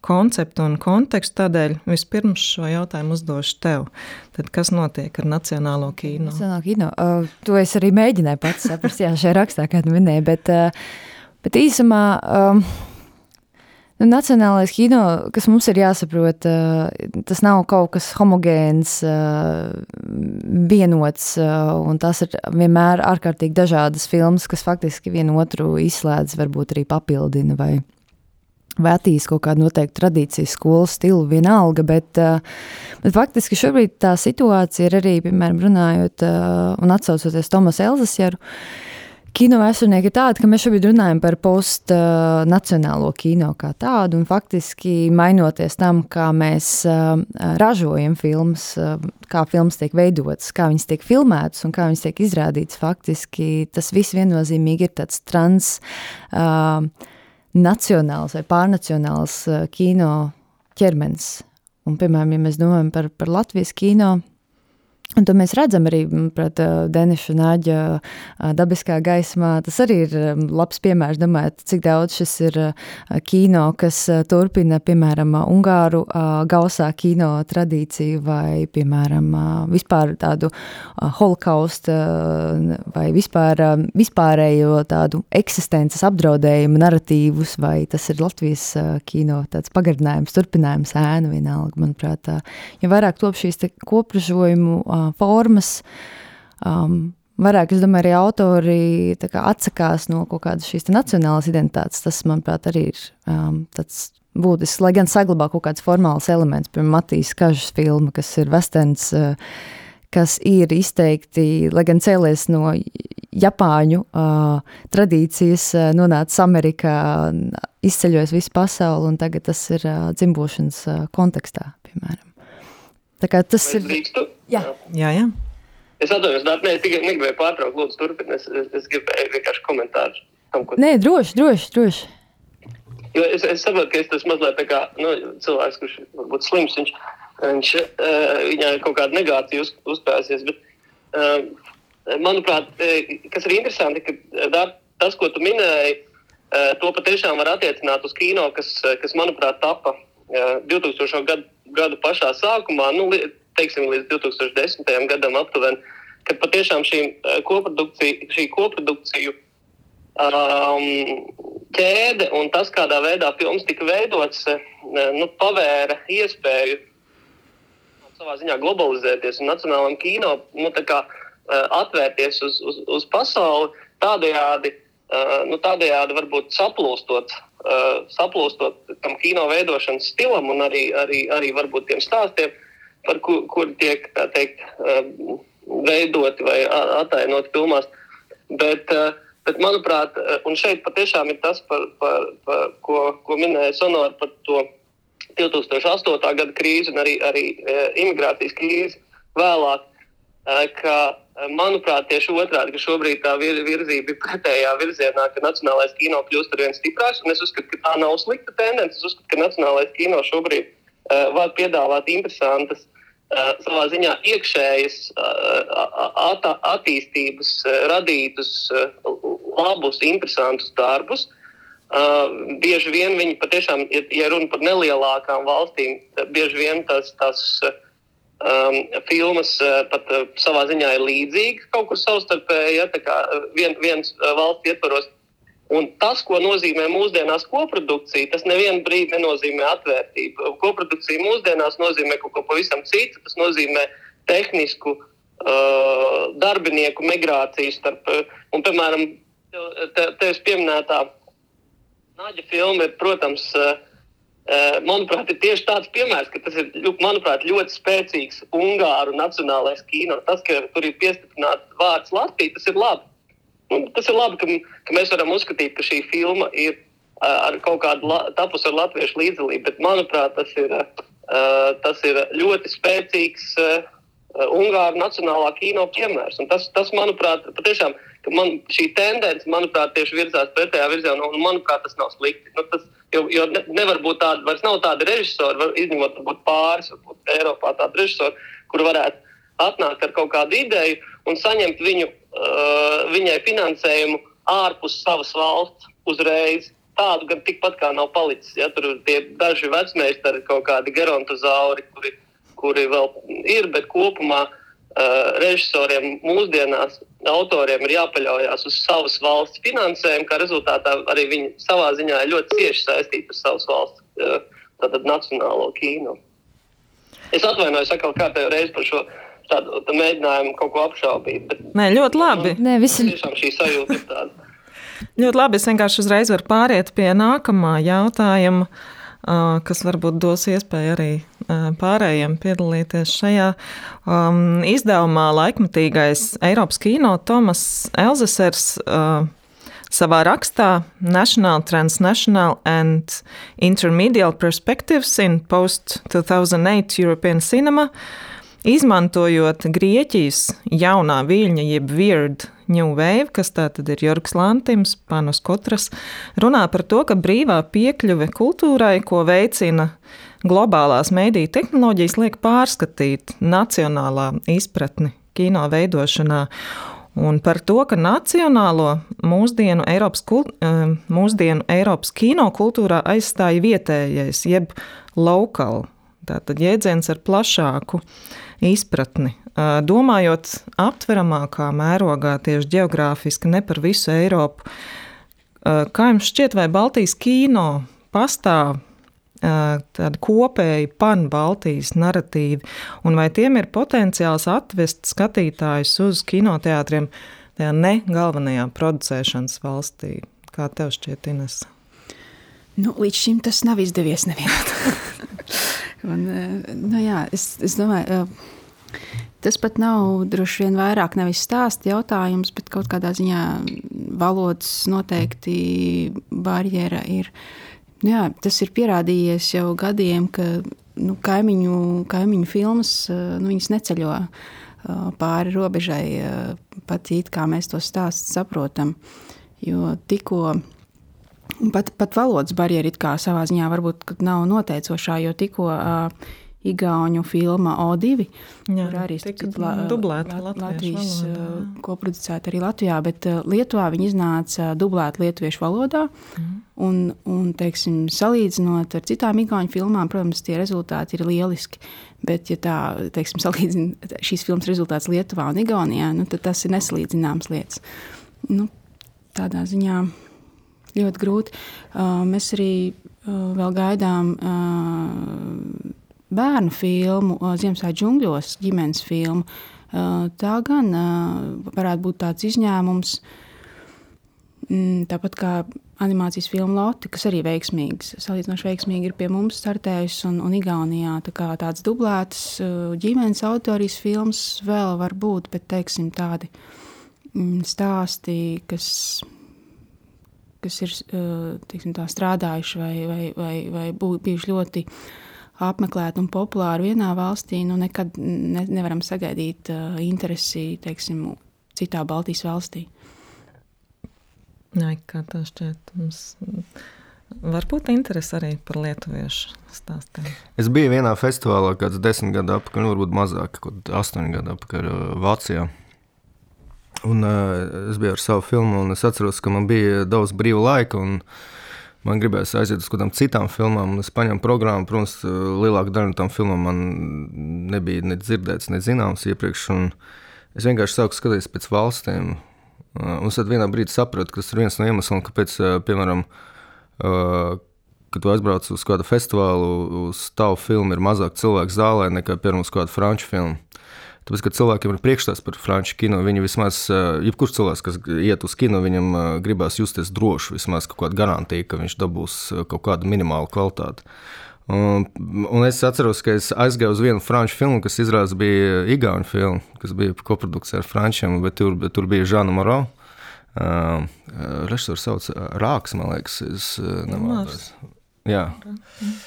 konceptu un kontekstu. Tādēļ vispirms šo jautājumu uzdošu tev. Tad kas notiek ar Nacionālo kino? Nacionālo kino. Uh, to es arī mēģināju pats saprast, jā, šajā rakstā, kādu minēju, bet uh, Bet īsumā um, nu, nacionālais kino, kas mums ir jāsaprot, uh, tas nav kaut kas homogēns, uh, vienots, uh, un tas ir vienmēr ārkārtīgi dažādas filmas, kas faktiski vienu otru izslēdz, varbūt arī papildina vai, vai attīst kaut kādu noteiktu tradīciju, skolu stilu, vienalga, bet, bet faktiski šobrīd tā situācija ir arī, piemēram, runājot un atsaucoties Tomas Elzasjaru, uh, Kino vēsturnieki ir tādi, ka mēs šobrīd runājam par postnacionālo kino kā tādu, un faktiski mainoties tam, kā mēs uh, ražojam filmas, uh, kā filmas tiek veidotas, kā viņas tiek filmētas un kā viņas tiek izrādītas, faktiski tas viss viennozīmīgi ir tāds trans uh, nacionāls vai pārnacionāls kino ķermenis. Un, piemēram, ja mēs domājam par, par Latvijas kino, Un to mēs redzam arī pret Deniša Nāģa dabiskā gaismā. Tas arī ir labs piemērs, domājot, cik daudz šis ir kino, kas turpina, piemēram, Ungāru gausā kino tradīciju vai, piemēram, vispār tādu holokausta vai vispār, vispārējo tādu eksistences apdraudējumu narratīvus, vai tas ir Latvijas kino tāds pagarinājums, turpinājums ēna vienalga, manuprāt. Ja vairāk top šīs kopražojumu formas. Um, Vairāk, es domāju, arī autori kā, atsakās no kaut kādas šīs nacionālas identitātes. Tas, manuprāt, arī ir um, tāds būtisks, lai gan saglabā kaut kāds formāls elements, piemēram, Matīs Kažas filma, kas ir westerns, uh, kas ir izteikti, lai gan cēlies no Japāņu uh, tradīcijas, uh, nonācis Amerikā, izceļojis visu pasauli, un tagad tas ir uh, dzimbošanas uh, kontekstā, piemēram. Tā kā tas Vai ir... drīkstu? Jā. Jā, jā. Es atvainojos, nē, es tikai negribēju pārtraukt, lūdzu, turpiniet. Es, es, es gribēju vienkārši komentāru tam, ko Nē, droši, droši, droši. Jo es, es saprotu, ka es tas mazliet tā kā nu, cilvēks, kurš varbūt slims, viņš, viņš uh, viņai kaut kāda negācija uz, uzspēsies. Bet, uh, manuprāt, kas ir interesanti, ka dar, tas, ko tu minēji, uh, to patiešām var attiecināt uz kino, kas, kas manuprāt, tapa uh, 2000. Gadu, gadu pašā sākumā, nu, teiksim, līdz 2010. gadam aptuveni, kad patiešām šī uh, koprodukcija, šī koprodukciju um, ķēde un tas, kādā veidā filmas tika veidots, eh, nu, pavēra iespēju savā ziņā globalizēties un nacionālajam kino nu, kā, eh, atvērties uz, uz, uz pasauli tādējādi. Nu, tādējādi varbūt saplūstot, uh, saplūstot tam kino veidošanas stilam un arī, arī, arī varbūt tiem stāstiem, par kur, kur tiek teikt, uh, veidoti vai a- atainoti filmās. Bet, uh, bet, manuprāt, un šeit patiešām ir tas, par, par, par, ko, ko minēja Sonora par to 2008. gada krīzi un arī, arī imigrācijas krīzi vēlāk. Ka, manuprāt, tieši otrādi, ka šobrīd tā vir, virzība ir pretējā virzienā, ka nacionālais kino kļūst ar vien stiprāks. Es uzskatu, ka tā nav slikta tendence. Es uzskatu, ka nacionālais kino šobrīd uh, var piedāvāt interesantas, uh, savā ziņā iekšējas uh, at, attīstības, uh, radītus labus, interesantus darbus. Uh, bieži vien viņi patiešām, ja, runa par nelielākām valstīm, bieži vien tas, tas uh, um, filmas uh, pat uh, savā ziņā ir līdzīgas kaut kur savstarpēji, ja, tā kā uh, vien, viens uh, valsts ietvaros. Un tas, ko nozīmē mūsdienās koprodukcija, tas nevienu brīdi nenozīmē atvērtību. Koprodukcija mūsdienās nozīmē kaut ko pavisam citu. Tas nozīmē tehnisku uh, darbinieku migrāciju starp, uh, un, piemēram, te, tevis pieminētā Nāģa filma ir, protams, uh, manuprāt, ir tieši tāds piemērs, ka tas ir, manuprāt, ļoti spēcīgs Ungāru nacionālais kino. Tas, ka tur ir piestiprināts vārds Latvija, tas ir labi. Nu, tas ir labi, ka, ka mēs varam uzskatīt, ka šī filma ir uh, ar kaut kādu tapusi ar latviešu līdzdalību, bet manuprāt, tas ir, uh, tas ir ļoti spēcīgs Ungāru nacionālā kino piemērs. Un tas, tas, manuprāt, patiešām ka man šī tendence, manuprāt, tieši virzās pretējā virzienā, un manuprāt, tas nav slikti. Nu, tas, jo jo ne, nevar būt tāda, vairs nav tāda režisora, var, izņemot varbūt pāris, varbūt Eiropā tāda režisora, kur varētu atnākt ar kaut kādu ideju un saņemt viņu, uh, viņai finansējumu ārpus savas valsts uzreiz. Tādu gan tikpat kā nav palicis. Ja, tur ir daži vecmeistari, kaut kādi gerontozauri, kuri, kuri vēl ir, bet kopumā uh, režisoriem mūsdienās, autoriem ir jāpaļaujas uz savas valsts finansējumu, kā rezultātā arī viņi savā ziņā ir ļoti cieši saistīti ar savas valsts uh, tātad, nacionālo kino. Es atvainojos atkal kārtējo reizi par šo tādu tā mēģinājumu kaut ko apšaubīt. Bet, Nē, ļoti labi. Nē, visi, tiešām šī sajūta ir tāda. Ļoti labi. Es vienkārši uzreiz varu pāriet pie nākamā jautājuma, kas varbūt dos iespēju arī pārējiem piedalīties šajā um, izdevumā. Laikmatīgais Eiropas kino Tomas Elzesers uh, savā rakstā National, Transnational and Intermedial Perspectives in Post-2008 European Cinema Izmantojot Grieķijas jaunā viļņa, jeb Weird New Wave, kas tātad ir Jorgs Lantims, Panos Kotras, runā par to, ka brīvā piekļuve kultūrai, ko veicina globālās mēdīju tehnoloģijas, liek pārskatīt nacionālā izpratni kino veidošanā. Un par to, ka nacionālo mūsdienu Eiropas, kul- eh, mūsdienu Eiropas kino kultūrā aizstāja vietējais, jeb local. Tātad jēdziens ar plašāku izpratni. Ā, Domājot aptveramākā mērogā, tieši geogrāfiski, ne par visu Eiropu, ā, kā jums šķiet, vai Baltijas kino pastāv tādi kopēji pan-Baltijas narratīvi, un vai tiem ir potenciāls atvest skatītājus uz kinoteātriem tajā ne galvenajā producēšanas valstī? Kā tev šķiet, Ines? Nu, līdz šim tas nav izdevies nevienam. Nu, jā, es, es domāju, tas pat nav droši vien vairāk nevis stāsta jautājums, bet kaut kādā ziņā valodas noteikti barjera ir. Nu, jā, tas ir pierādījies jau gadiem, ka nu, kaimiņu, kaimiņu filmas nu, neceļo pāri robežai, pat it kā mēs to stāstu saprotam. Jo tikko Pat, pat valodas barjera it kā savā ziņā varbūt nav noteicošā, jo tikko Igaunu filma O2, Jā, kur arī tika dublēta la, Latvijas, valodā. ko producēta arī Latvijā, bet Lietuvā viņi iznāca dublēta lietuviešu valodā. Mm. Un, un teiksim, salīdzinot ar citām Igaunu filmām, protams, tie rezultāti ir lieliski. Bet, ja tā teiksim, salīdzina šīs filmas rezultāts Lietuvā un Igaunijā, nu, tad tas ir nesalīdzināmas lietas. Nu, tādā ziņā ļoti grūti. Uh, mēs arī uh, vēl gaidām uh, bērnu filmu, Ziemassvētku džungļos, ģimenes filmu. Tā gan varētu būt tāds izņēmums. Mm, tāpat kā animācijas filma Lotte, kas arī veiksmīgs, salīdzinoši veiksmīgi ir pie mums startējusi un, un Igaunijā. Tā kā tāds dublēts ģimenes autorijas filmas vēl var būt, bet teiksim tādi mm, stāsti, kas kas ir teiksim, tā, strādājuši vai, vai, vai, vai bijuši ļoti apmeklēti un populāri vienā valstī, nu nekad ne, nevaram sagaidīt uh, interesi teiksim, citā Baltijas valstī. Nē, kā tā šķiet, mums varbūt interesi arī par lietuviešu stāstiem. Es biju vienā festivālā, kāds desmit gadu atpakaļ, nu, varbūt mazāk, kaut astoņi gadu atpakaļ Vācijā. Un, uh, es biju ar savu filmu, un es atceros, ka man bija daudz brīva laika. Man gribējās aiziet uz kādām citām filmām, un es paņēmu programmu. Protams, lielākā daļa no tām filmām man nebija ne dzirdētas, ne zināmas iepriekš. Es vienkārši sāku skatīties pēc valstīm. Un es vienā brīdī sapratu, ka tas ir viens no iemesliem, kāpēc, piemēram, kad tu aizbrauc uz kādu festivālu, uz tavu filmu ir mazāk cilvēku zālē nekā, piemēram, uz kādu franču filmu. Tāpēc, ka cilvēkiem ir priekšstats par franču kino, viņi vismaz, eh, jebkurš cilvēks, kas iet uz kino, viņam eh, gribās justies droši, vismaz kaut kāda garantija, ka viņš dabūs eh, kaut kādu minimālu kvalitāti. Un, un es atceros, ka es aizgāju uz vienu franču filmu, kas izrādās bija Igaunijas filma, kas bija koprodukcija ar frančiem, bet tur, bet tur bija Žana Moro. Uh, Režisors sauc Rāks, man liekas, es nemaldos. Jā. Mm.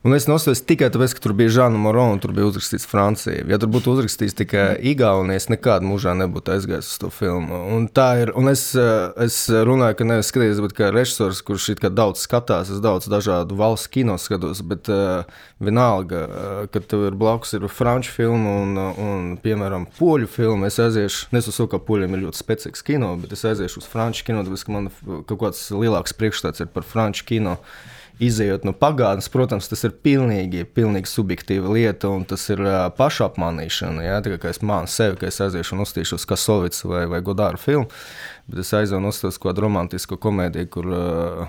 Un es nosveicu tikai tāpēc, ka tur bija Žana Moro un tur bija uzrakstīts Francija. Ja tur būtu uzrakstīts tikai Igaunija, es nekādā mūžā nebūtu aizgājis uz to filmu. Un tā ir. Un es, es runāju, ka nevis skatījos, bet kā režisors, kurš it kā daudz skatās, es daudz dažādu valstu kino skatos, bet uh, vienalga, uh, kad tev ir blakus ir franču filma un, un, piemēram, poļu filma, es aiziešu, nesu ka poļiem ir ļoti spēcīgs kino, bet es aiziešu uz franču kino, tāpēc, ka man kaut kāds lielāks priekšstats ir par franču kino izējot no pagātnes, protams, tas ir pilnīgi, pilnīgi subjektīva lieta, un tas ir uh, pašapmānīšana. Ja? Tā kā es mānu sevi, ka es aiziešu un uztīšos Kasovicas vai, vai Godāra filmu, bet es aizēju un uzstāstu kādu romantisku komēdiju, kur uh,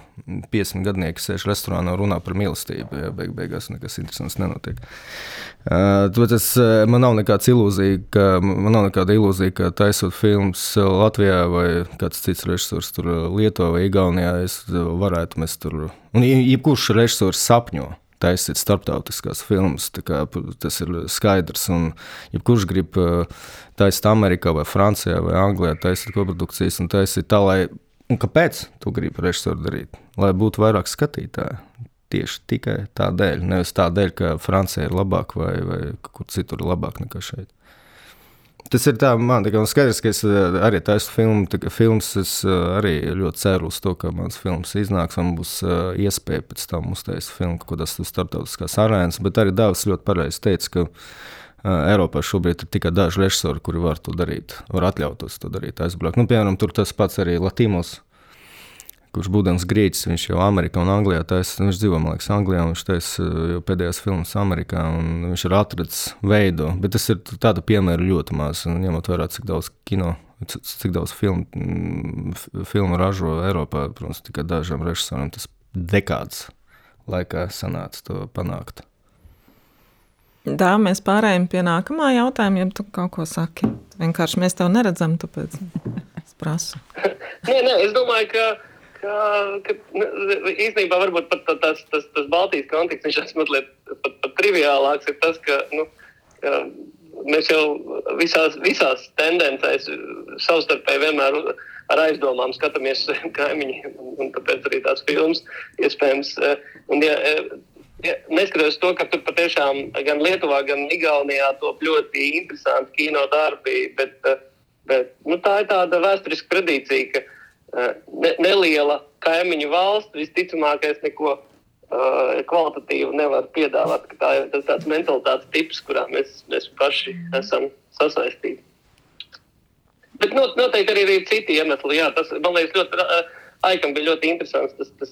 50 gadnieki sēž restorānā un runā par mīlestību. Ja? Beig, beigās nekas interesants nenotiek. Uh, tas, uh, man nav nekāda ilūzija, ka, man nav nekāda ilūzija, ka taisot filmas Latvijā vai kāds cits režisors tur Lietuvā vai Igaunijā, es varētu mēs tur Un jebkurš režisors sapņo taisīt starptautiskās filmas. Kā, tas ir skaidrs. Un jebkurš grib taisīt Amerikā, vai Francijā, vai Anglijā, taisīt koprodukcijas un taisīt tā, lai. Un kāpēc tu gribi režisoru darīt? Lai būtu vairāk skatītāju. Tieši tikai tādēļ, nevis tādēļ, ka Francija ir labāka vai, vai kur citur ir labāka nekā šeit. Tas ir tā, man ir skaidrs, ka es eh, arī taisu filmu, tā, filmas. Es eh, arī ļoti ceru uz to, ka mans filmas iznāks un būs uh, iespēja pēc tam uztaisīt filmu kaut kādās starptautiskās arēnās. Bet arī Dāvis ļoti pareizi teica, ka Eiropā šobrīd ir tikai daži režisori, kuri var to darīt, var atļauties to darīt, aizbraukt. Nu, piemēram, tur tas pats arī Latīmos kurš būdams grieķis, viņš jau Amerikā un Anglijā taisa, viņš dzīvo, man liekas, Anglijā, un viņš taisa uh, jau pēdējās filmas Amerikā, un viņš ir atradzis veidu, bet tas ir tāda piemēra ļoti maz, un ņemot vērā, cik daudz kino, cik daudz filmu, mm, filmu ražo Eiropā, protams, tikai dažiem režisoriem tas dekāds laikā sanāca to panākt. Tā mēs pārējām pie nākamā jautājuma, ja tu kaut ko saki. Vienkārši mēs tev neredzam, tāpēc es prasu. nē, nē, es domāju, ka ka, ka nu, īstenībā varbūt pat tas, tas, tas Baltijas konteksts, viņš ir mazliet pat, pat triviālāks, ir tas, ka, nu, ka mēs jau visās, visās tendencēs savstarpēji vienmēr ar aizdomām skatāmies kaimiņiem, un tāpēc arī tās filmas iespējams. Un, ja, ja, neskatoties to, ka tur patiešām gan Lietuvā, gan Igaunijā top ļoti interesanti kino darbi, bet, bet nu, tā ir tāda vēsturiska tradīcija, ka ne, neliela kaimiņu valsts visticamākais neko uh, kvalitatīvu nevar piedāvāt. Tā ir tas tāds mentalitātes tips, kurā mēs, mēs paši esam sasaistīti. Bet not, noteikti arī ir citi iemesli. Jā, tas man liekas, ļoti, uh, Aikam bija ļoti interesants tas, tas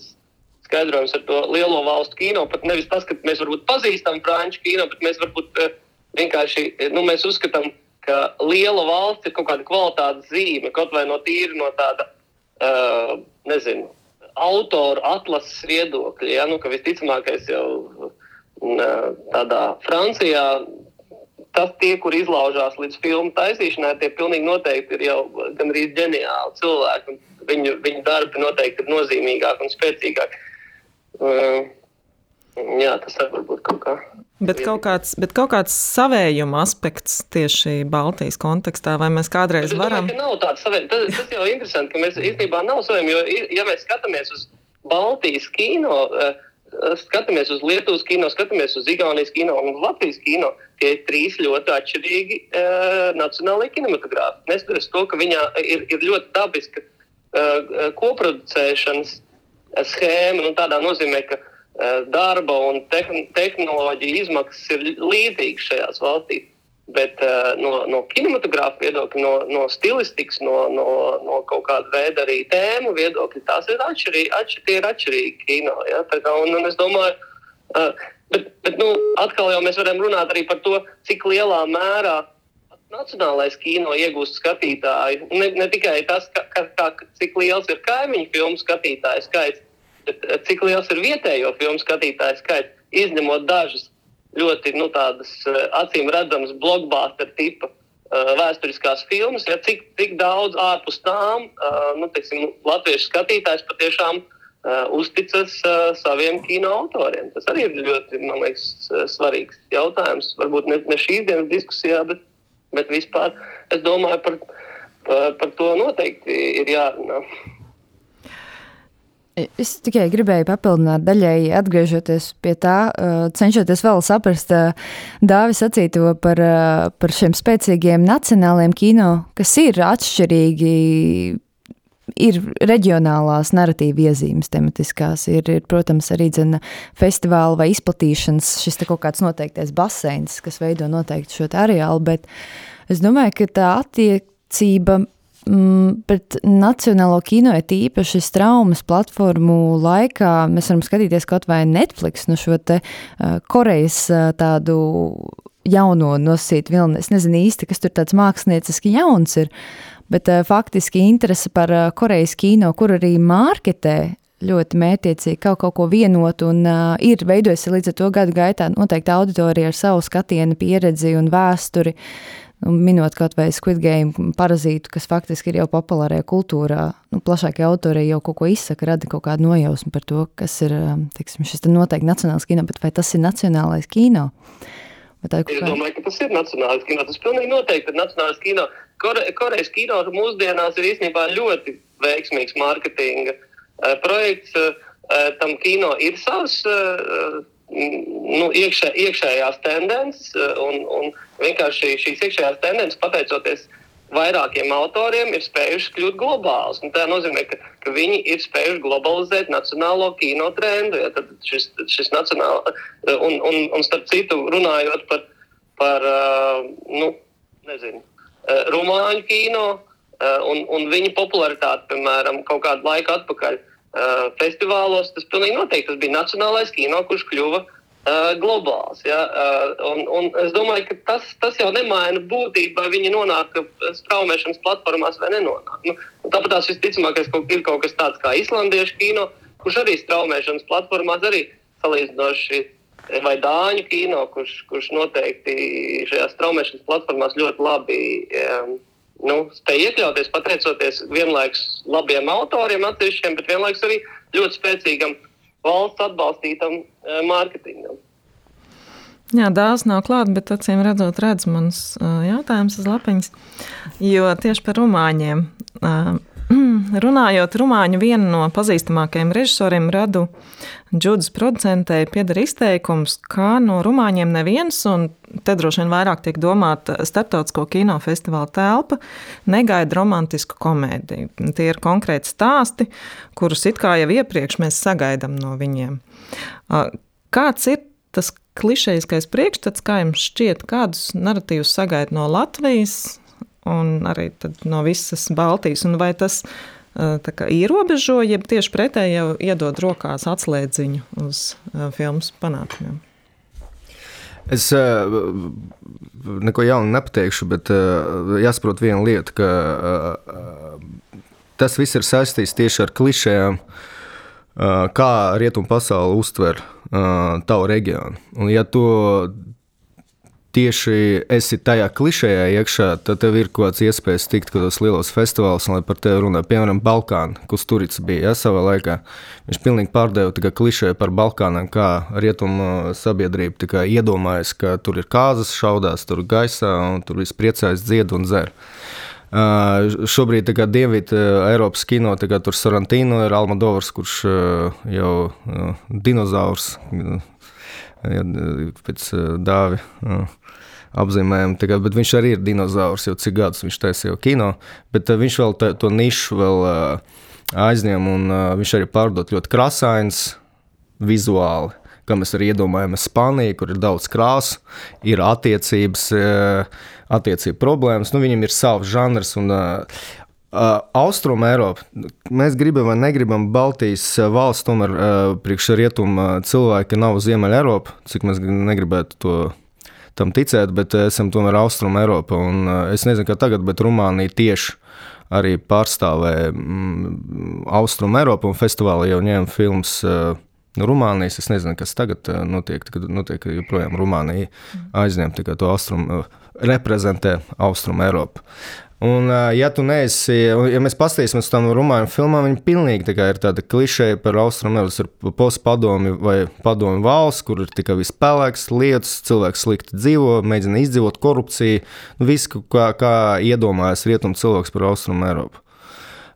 skaidrojums ar to lielo valstu kino. Pat nevis tas, ka mēs varbūt pazīstam franču kino, bet mēs varbūt vienkārši nu, mēs uzskatām, ka liela valsts ir kaut kāda kvalitātes zīme, kaut vai no tīra no tāda, uh, nezinu, autoru atlases viedokļa. Ja? Nu, ka visticamākais jau tādā Francijā tas, tie, kur izlaužās līdz filmu taisīšanai, tie pilnīgi noteikti ir jau gandrīz ģeniāli cilvēki. Viņu, viņu darbi noteikti ir nozīmīgāki un spēcīgāki. Uh, jā, tas var būt kaut kā. Bet kaut, kāds, bet kaut kāds savējuma aspekts tieši Baltijas kontekstā, vai mēs kādreiz varam? Domāju, nav tāds savējums. Tas, tas jau ir interesanti, ka mēs īstenībā nav savējumi, jo, ja mēs skatāmies uz Baltijas kino, eh, skatāmies uz Lietuvas kino, skatāmies uz Igaunijas kino un Latvijas kino, tie ir trīs ļoti atšķirīgi uh, nacionālajie kinematogrāfi. Neskatoties to, ka viņā ir, ir ļoti dabiska uh, koproducēšanas schēma, nu, tādā nozīmē, ka Eh, darba un tehnoloģija izmaksas ir līdzīgas šajās valstīs. Bet uh, no, no kinematogrāfa viedokļa, no, no stilistikas, no, no, no kaut kāda veida arī tēmu viedokļa, tās ir atšķirīgi. Atšķir, tie ir atšķirīgi kino. Ja? Kā, un, un es domāju, uh, bet, bet nu, atkal jau mēs varam runāt arī par to, cik lielā mērā nacionālais kino iegūst skatītāju. Ne, ne tikai tas, ka, ka, ka, cik liels ir kaimiņu filmu skatītāju skaits, cik liels ir vietējo filmu skatītāju skaits, izņemot dažas ļoti nu, tādas eh, acīm redzamas blockbuster tipa uh, vēsturiskās filmas, ja cik, cik daudz ārpus tām uh, nu, teiksim, latviešu skatītājs patiešām uzticas saviem kino autoriem. Tas arī ir ļoti liekas, svarīgs jautājums. Varbūt ne, ne šīs dienas diskusijā, bet, bet vispār es domāju par, par, par to noteikti ir jārunā. Es tikai gribēju papildināt, daļēji atgriežoties pie tā, cenšoties vēl saprast Dāvis sacīto par, par šiem spēcīgiem nacionāliem kino, kas ir atšķirīgi. Ir reģionālās narratīva iezīmes, tematiskās, ir, ir protams, arī dzene, festivāla vai izplatīšanas, šis kaut kāds noteiktais baseins, kas veido noteikti šo areālu, bet es domāju, ka tā attiecība Mm, pret Nacionālo kino ir īpaši traumas platformu laikā. Mēs varam skatīties kaut vai Netflix, no nu šo te Korejas tādu jauno nosīt vilni. Es nezinu īsti, kas tur tāds mākslinieciski jauns ir, bet faktiski interese par Korejas kino, kur arī mārketē ļoti mērķiecīgi kaut, kaut ko vienot, un uh, ir veidojusi līdz ar to gadu gaitā noteikti auditorija ar savu skatienu, pieredzi un vēsturi. Nu, minot kaut vai Squid Game parazītu, kas faktiski ir jau populārajā kultūrā, nu, plašākie autori jau kaut ko izsaka, rada kaut kādu nojausmu par to, kas ir um, teiksim, šis noteikti nacionāls kino, bet vai tas ir nacionālais kino? Kā... Es domāju, ka tas ir nacionālais kino. Tas pilnīgi noteikti ir nacionālais kino. Kore, Korejas kino mūsdienās ir īstenībā ļoti veiksmīgs mārketinga uh, projekts. Uh, tam kino ir savs. Nu, iekšē, iekšējās tendences, eh, un, un vienkārši šīs iekšējās tendences, pateicoties vairākiem autoriem, ir spējušas kļūt globālas. Tā nozīmē, ka, ka viņi ir spējuši globalizēt nacionālo kino trendu. Ja, šis, šis nacionāla, eh, un, un, un starp citu, runājot par, par uh, nu, nezinu, rumāņu kino un, un viņa popularitāti, piemēram, kaut kādu laiku atpakaļ uh, festivālos, tas pilnīgi noteikti tas bija nacionālais kino, kurš kļuva uh, globāls. Ja? Uh, un, un es domāju, ka tas, tas jau nemaina būtību, vai viņi nonāk straumēšanas platformās vai nenonāk. Nu, tāpat tās visticamāk ir kaut kas tāds kā islandiešu kino, kurš arī straumēšanas platformās arī salīdzinoši. Vai dāņu kino, kurš, kurš noteikti šajās straumēšanas platformās ļoti labi um, nu, spēja iekļauties pateicoties vienlaikus labiem autoriem, atsevišķiem, bet vienlaikus arī ļoti spēcīgam valsts atbalstītam uh, mārketingam. Jā, dāvāts nav klāts, bet acīm redzot, redz mans jautājums uz lapiņas. Jo tieši par rumāņiem. Runājot rumāņu, viena no pazīstamākajiem režisoriem radu džudas producentei pieder izteikums, ka no rumāņiem neviens, un te droši vien vairāk tiek domāta starptautisko kinofestivāla telpa, negaida romantisku komēdiju. Tie ir konkrēti stāsti, kurus it kā jau iepriekš mēs sagaidām no viņiem. Kāds ir tas klišejiskais priekšstats, kā jums šķiet, kādus narratīvus sagaida no Latvijas un arī no visas Baltijas, un vai tas kā, ierobežo, jeb tieši pretēji jau iedod rokās atslēdziņu uz filmas panākumiem? Es neko jaunu nepateikšu, bet jāsaprot viena lieta, ka tas viss ir saistīts tieši ar klišējām, kā rietumu pasauli uztver tavu reģionu. Un, ja tu tieši esi tajā klišejā iekšā, tad tev ir kaut kāds iespējas tikt kādos lielos festivālos, lai par tevi runā. Piemēram, Balkāna, kur Turits bija ja, savā laikā. Viņš pilnīgi pārdeva klišeju par Balkāniem, kā rietumu sabiedrība kā, iedomājas, ka tur ir kāzas, šaudās tur gaisā un tur viss priecājas, dzied un dzer. Uh, šobrīd Dienvidu uh, Eiropas kino, kā, tur Sorantino ir Almadovs, kurš uh, jau uh, dinozaurs uh, pēc uh, dāvi. Uh, apzīmējumu. Kā, bet viņš arī ir dinozaurs, jau cik gadus viņš taisīja kino. Bet uh, viņš vēl tā, to nišu vēl, aizņem, un viņš arī pārdod ļoti krāsains vizuāli kā mēs arī iedomājamies Spāniju, kur ir daudz krāsu, ir attiecības, eh, attiecību problēmas. Nu, viņam ir savs žanrs. Un, Uh, Austrum Eiropa. Mēs gribam vai negribam, Baltijas valsts tomēr uh, priekš rietumu cilvēki nav Ziemeļa Eiropa, cik mēs negribētu to tam ticēt, bet esam tomēr Austrum Eiropa. Un, uh, es nezinu, kā tagad, bet Rumānija tieši arī pārstāvē mm, Austrum Eiropu un festivālā jau ņēma filmas. Uh, Rumānijas es nezinu, kas tagad uh, notiek. Kad notiek joprojām Rumānija aizņem to austrumu, uh, reprezentē Austrumu Eiropu. Un, ja tu neesi, ja mēs paskatīsimies uz tām rumāņu filmām, viņi pilnīgi tā ir tāda klišeja par austrumu Eiropu. Ir postpadomi vai padomi valsts, kur ir tikai viss pelēks, lietas, cilvēks slikti dzīvo, mēģina izdzīvot korupciju. Viss, kā, kā iedomājas rietumu cilvēks par austrumu Eiropu.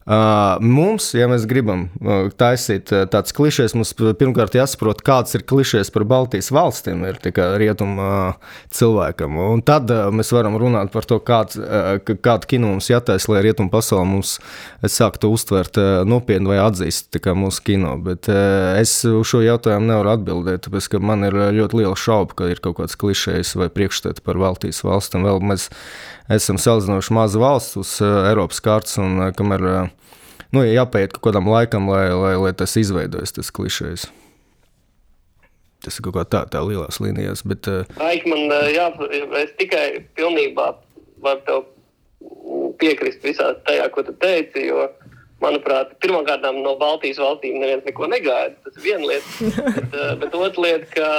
Uh, mums, ja mēs gribam uh, taisīt uh, tādas klišejas, mums pirmkārt jāsaprot, kāds ir klišejas par Baltijas valstīm, ir rietumu cilvēkam. Un tad mēs varam runāt par to, kāds, kādu kino mums jātaisa, lai rietumu pasauli mums sāktu uztvert nopietni vai atzīst mūsu kino. Bet es uz šo jautājumu nevaru atbildēt, tāpēc ka man ir ļoti liela šauba, ka ir kaut kāds klišejas vai priekšstati par Baltijas valstīm. Vēl mēs esam salīdzinoši maza valsts uz Eiropas kārtas, un kamēr nu, jāpaiet kaut kādam laikam, lai, lai, lai tas izveidojas, tas klišejs. Tas ir kaut kā tā, tā lielās līnijās. Bet, uh... Aik, man, jā, es tikai pilnībā varu piekrist visā tajā, ko tu teici. Jo, manuprāt, pirmkārt, no Baltijas valstīm neviens neko negaida. Tas ir viena lieta. bet, bet otra lieta, ka,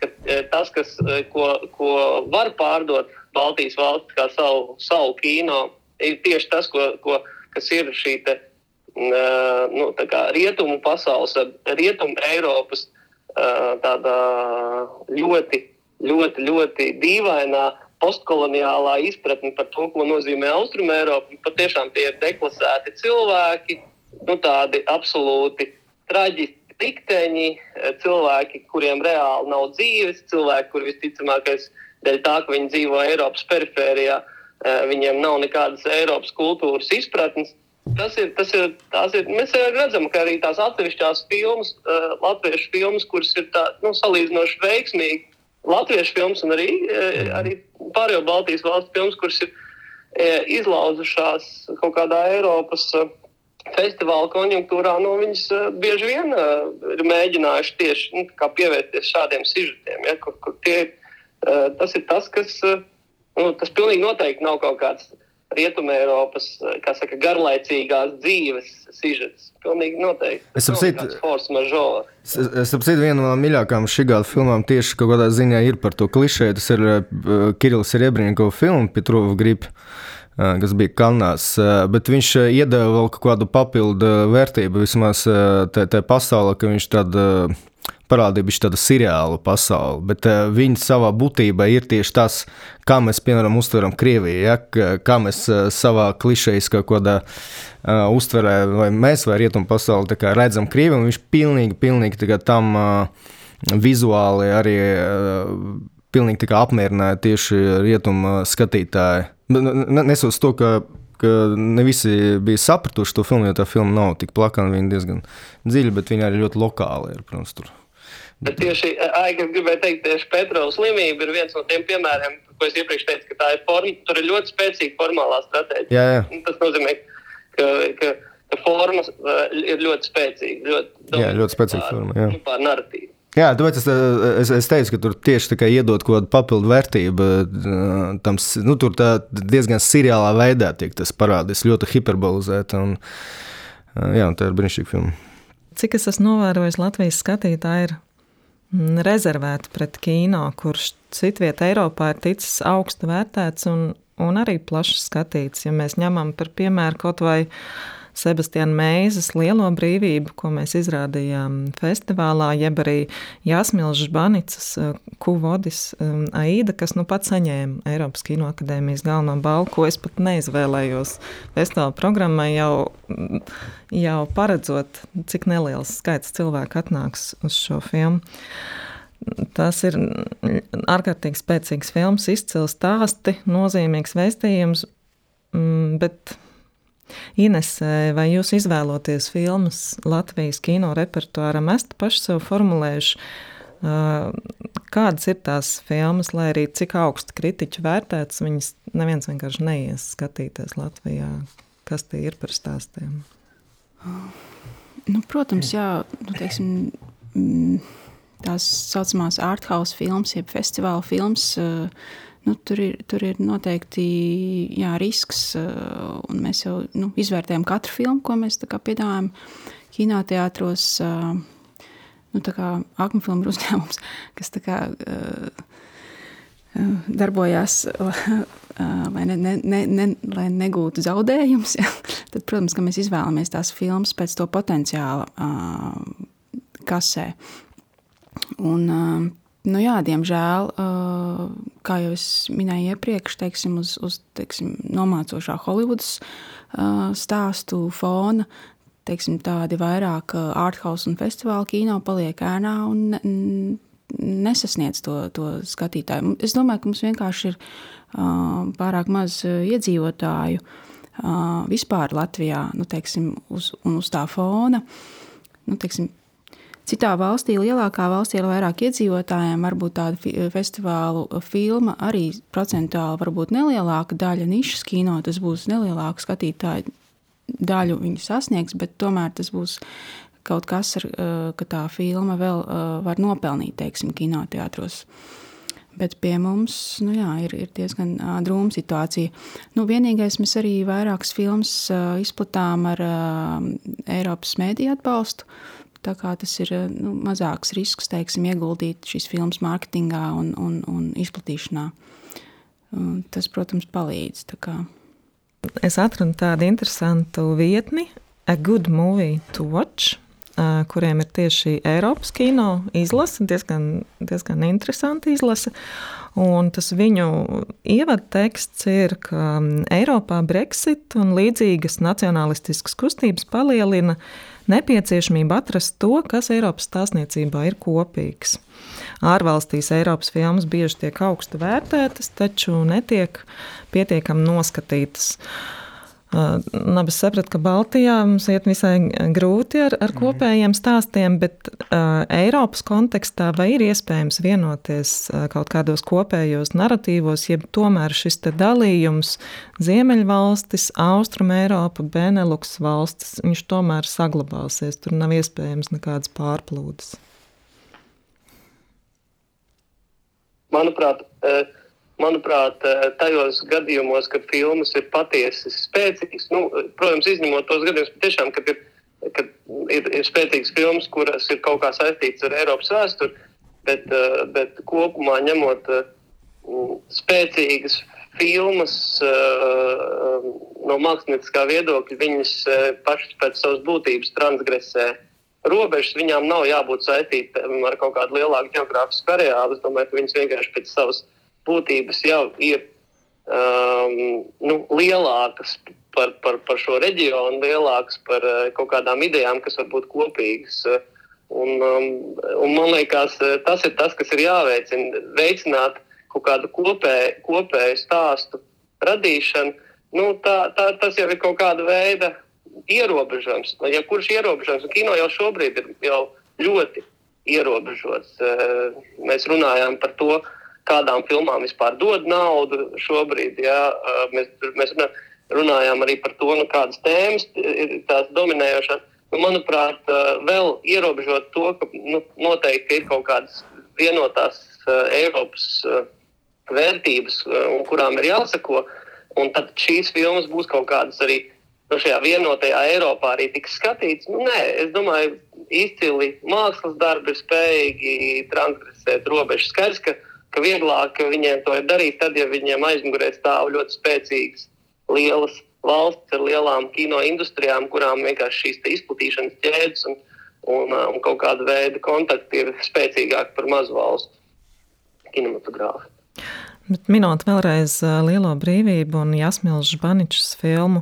ka tas, kas, ko, ko var pārdot Baltijas valsts kā savu, savu kino, ir tieši tas, ko, ko kas ir šī te, nu, rietumu pasaules, rietumu Eiropas tādā ļoti, ļoti, ļoti dīvainā postkoloniālā izpratne par to, ko nozīmē Austrum Eiropa. Patiešām tie ir deklasēti cilvēki, nu, tādi absolūti traģiski tikteņi, cilvēki, kuriem reāli nav dzīves, cilvēki, kuriem visticamākais dēļ tā, ka viņi dzīvo Eiropas perifērijā, Eh, viņiem nav nekādas Eiropas kultūras izpratnes. Tas ir, tas ir, ir, mēs redzam, ka arī tās atsevišķās filmas, uh, latviešu filmas, kuras ir tā, nu, salīdzinoši veiksmīgi, latviešu filmas un arī, uh, arī pārējo Baltijas valstu filmas, kuras ir uh, izlauzušās kaut kādā Eiropas uh, festivāla konjunktūrā, nu, viņas uh, bieži vien uh, ir mēģinājuši tieši nu, pievērsties šādiem sižetiem. Ja, kur, kur tie, uh, tas ir tas, kas. Uh, Nu, tas pilnīgi noteikti nav kaut kāds Rietumē Eiropas saka, garlaicīgās dzīves sižets. Pilnīgi noteikti. Es saprotu, viena no mīļākajām šī gada filmām tieši kādā ziņā ir par to klišēju. Tas ir uh, Kirillis Riebrņēko filma Petrova gripa. kas bija Kanās. Bet viņš iedeva vēl kaut kādu papildu vērtību vismaz tajā pasaulē, ka viņš tādu parādīja viņa tādu seriālu pasauli, bet uh, viņa savā būtībā ir tieši tas, kā mēs, piemēram, uztveram Krieviju, ja? kā mēs uh, savā klišejas kaut kādā uh, uztverē, vai mēs vai rietumu pasauli redzam Krieviju, un viņš pilnīgi, pilnīgi tam uh, vizuāli arī uh, pilnīgi apmierināja tieši rietumu skatītāju. Nesos to, ka ka ne visi bija sapratuši to filmu, jo tā filma nav tik plakana. Viņa diezgan dziļa, bet viņa arī ļoti lokāla ir. Protams, tur. Bet tieši Aigas gribēja teikt, tieši Petrovas slimība ir viens no tiem piemēriem, ko es iepriekš teicu, ka tā ir forma, tur ir ļoti spēcīga formālā stratēģija. Jā, jā. Tas nozīmē, ka, ka, ka formas ir ļoti spēcīga. Ļoti, jā, ļoti spēcīga forma. Jā. Pār narratīvu. Jā, tāpēc es, es, es teicu, ka tur tieši tā iedod kaut kādu papildu vērtību. Tam, nu, tur diezgan seriālā veidā tiek tas parādīts, ļoti hiperbolizēti. Un, jā, un tā ir brīnišķīga filma. Cik es esmu novērojis, Latvijas skatītāji ir rezervēti pret kino, kurš citvietā Eiropā ir ticis augstu vērtēts un, un arī plaši skatīts. Ja mēs ņemam par piemēru kaut vai Sebastiāna Meizes lielo brīvību, ko mēs izrādījām festivālā, jeb arī Jāsmilžas Banicas eh, Kuvodis eh, Aida, kas nu pat saņēma Eiropas Kinoakadēmijas galveno balvu, ko es pat neizvēlējos festivāla programmai jau, jau paredzot, cik neliels skaits cilvēku atnāks uz šo filmu. Tas ir ārkārtīgi spēcīgs filmas, izcils stāsti, nozīmīgs vēstījums, mm, bet Ines, vai jūs izvēloties filmas Latvijas kino repertuāram, esat paši sev formulējuši, kādas ir tās filmas, lai arī cik augstu kritiķu vērtētas, viņas neviens vienkārši neies skatīties Latvijā. Kas tie ir par stāstiem? Nu, protams, jā, nu, teiksim, mm, tās saucamās art house filmas, jeb festivāla filmas. Uh, nu, tur, ir, tur ir noteikti jā, risks. Eh, mēs jau nu, izvērtējam katru filmu, ko mēs piedāvājam kinoteātros. Eh, nu, tā kā Akmeņfilmu uzņēmums, kas kā, uh, darbojās, lai, ne, ne, ne, ne, lai negūtu zaudējumus, ja? tad, protams, mēs izvēlamies tās filmas pēc to potenciāla kasē. Un, Nu jā, diemžēl, kā jau minēju iepriekš, teiksim, uz, uz teiksim, nomācošā Holivudas stāstu fona, teiksim, tādi vairāk arthouse un festivāla kino paliek ēnā un nesasniedz to, to skatītāju. Es domāju, ka mums vienkārši ir pārāk maz iedzīvotāju vispār Latvijā, nu, teiksim, uz, un uz tā fona. Nu, teiksim, Citā valstī, lielākā valstī ar vairāk iedzīvotājiem, varbūt tāda festivālu filma arī procentuāli varbūt nelielāka daļa nišas kino, tas būs nelielāka skatītāju daļu viņi sasniegs, bet tomēr tas būs kaut kas, ar, ka tā filma vēl var nopelnīt, teiksim, kinoteātros. Bet pie mums nu jā, ir, ir diezgan drūma situācija. Nu, vienīgais mēs arī vairākas filmas izplatām ar Eiropas mēdīju atbalstu. Tā kā tas ir nu, mazāks risks, teiksim, ieguldīt šīs filmas mārketingā un, un, un izplatīšanā. Tas, protams, palīdz. Es atradu tādu interesantu vietni, A Good Movie to Watch, kuriem ir tieši Eiropas kino izlase, diezgan, diezgan interesanti izlase. Un tas viņu ievada teksts ir, ka Eiropā Brexit un līdzīgas nacionālistiskas kustības palielina uh, nepieciešamība atrast to, kas Eiropas stāstniecībā ir kopīgs. Ārvalstīs Eiropas filmas bieži tiek augstu vērtētas, taču netiek pietiekami noskatītas. Uh, Nabas saprata, ka Baltijā mums iet visai grūti ar, ar mhm. kopējiem stāstiem, bet uh, Eiropas kontekstā vai ir iespējams vienoties uh, kaut kādos kopējos narratīvos, ja tomēr šis dalījums Ziemeļvalstis, Austrum Eiropa, Beneluks valstis, viņš tomēr saglabāsies, tur nav iespējams nekādas pārplūdes. Manuprāt, uh manuprāt, eh, tajos gadījumos, kad filmas ir patiesi spēcīgas, nu, protams, izņemot tos gadījumus, tiešām, kad ir, kad ir, ir spēcīgas filmas, kuras ir kaut kā saistītas ar Eiropas vēsturi, bet, eh, bet kopumā ņemot eh, spēcīgas filmas no mākslinieckā viedokļa, viņas pašas pēc savas būtības transgresē robežas. Viņām nav jābūt saistītām ar kaut kādu lielāku geogrāfisku areālu. Es domāju, ka viņas vienkārši pēc savas būtības jau ir um, nu, lielākas par, par, par šo reģionu, lielākas par uh, kaut kādām idejām, kas var būt kopīgas. Un, um, un man liekas, tas ir tas, kas ir jāveicina. Veicināt kaut kādu kopēju, kopēju stāstu radīšanu. Nu, tā, tā, tas jau ir kaut kāda veida ierobežojums. Ja kurš ierobežojums? Kino jau šobrīd ir jau ļoti ierobežots. Uh, mēs runājām par to, uh, kādām filmām vispār dod naudu šobrīd. Jā, mēs, mēs runājām arī par to, nu, kādas tēmas ir tās dominējošās. Nu, manuprāt, vēl ierobežot to, ka nu, noteikti ir kaut kādas vienotās Eiropas vērtības, kurām ir jāsako. Un tad šīs filmas būs kaut kādas arī nu, šajā vienotajā Eiropā arī tiks skatīts. Nu, nē, es domāju, izcili mākslas darbi ir spējīgi transgresēt robežas. Skaidrs, ka ka vieglāk viņiem to ir darīt, tad, ja viņiem aizmugurē stāv ļoti spēcīgas, lielas valsts ar lielām kino industrijām, kurām vienkārši šīs izplatīšanas ķēdes un, un, un kaut kāda veida kontakti ir spēcīgāki par mazu valstu kinematogrāfu. Bet minot vēlreiz Lielo brīvību un Jasmīlas Žbaničs filmu,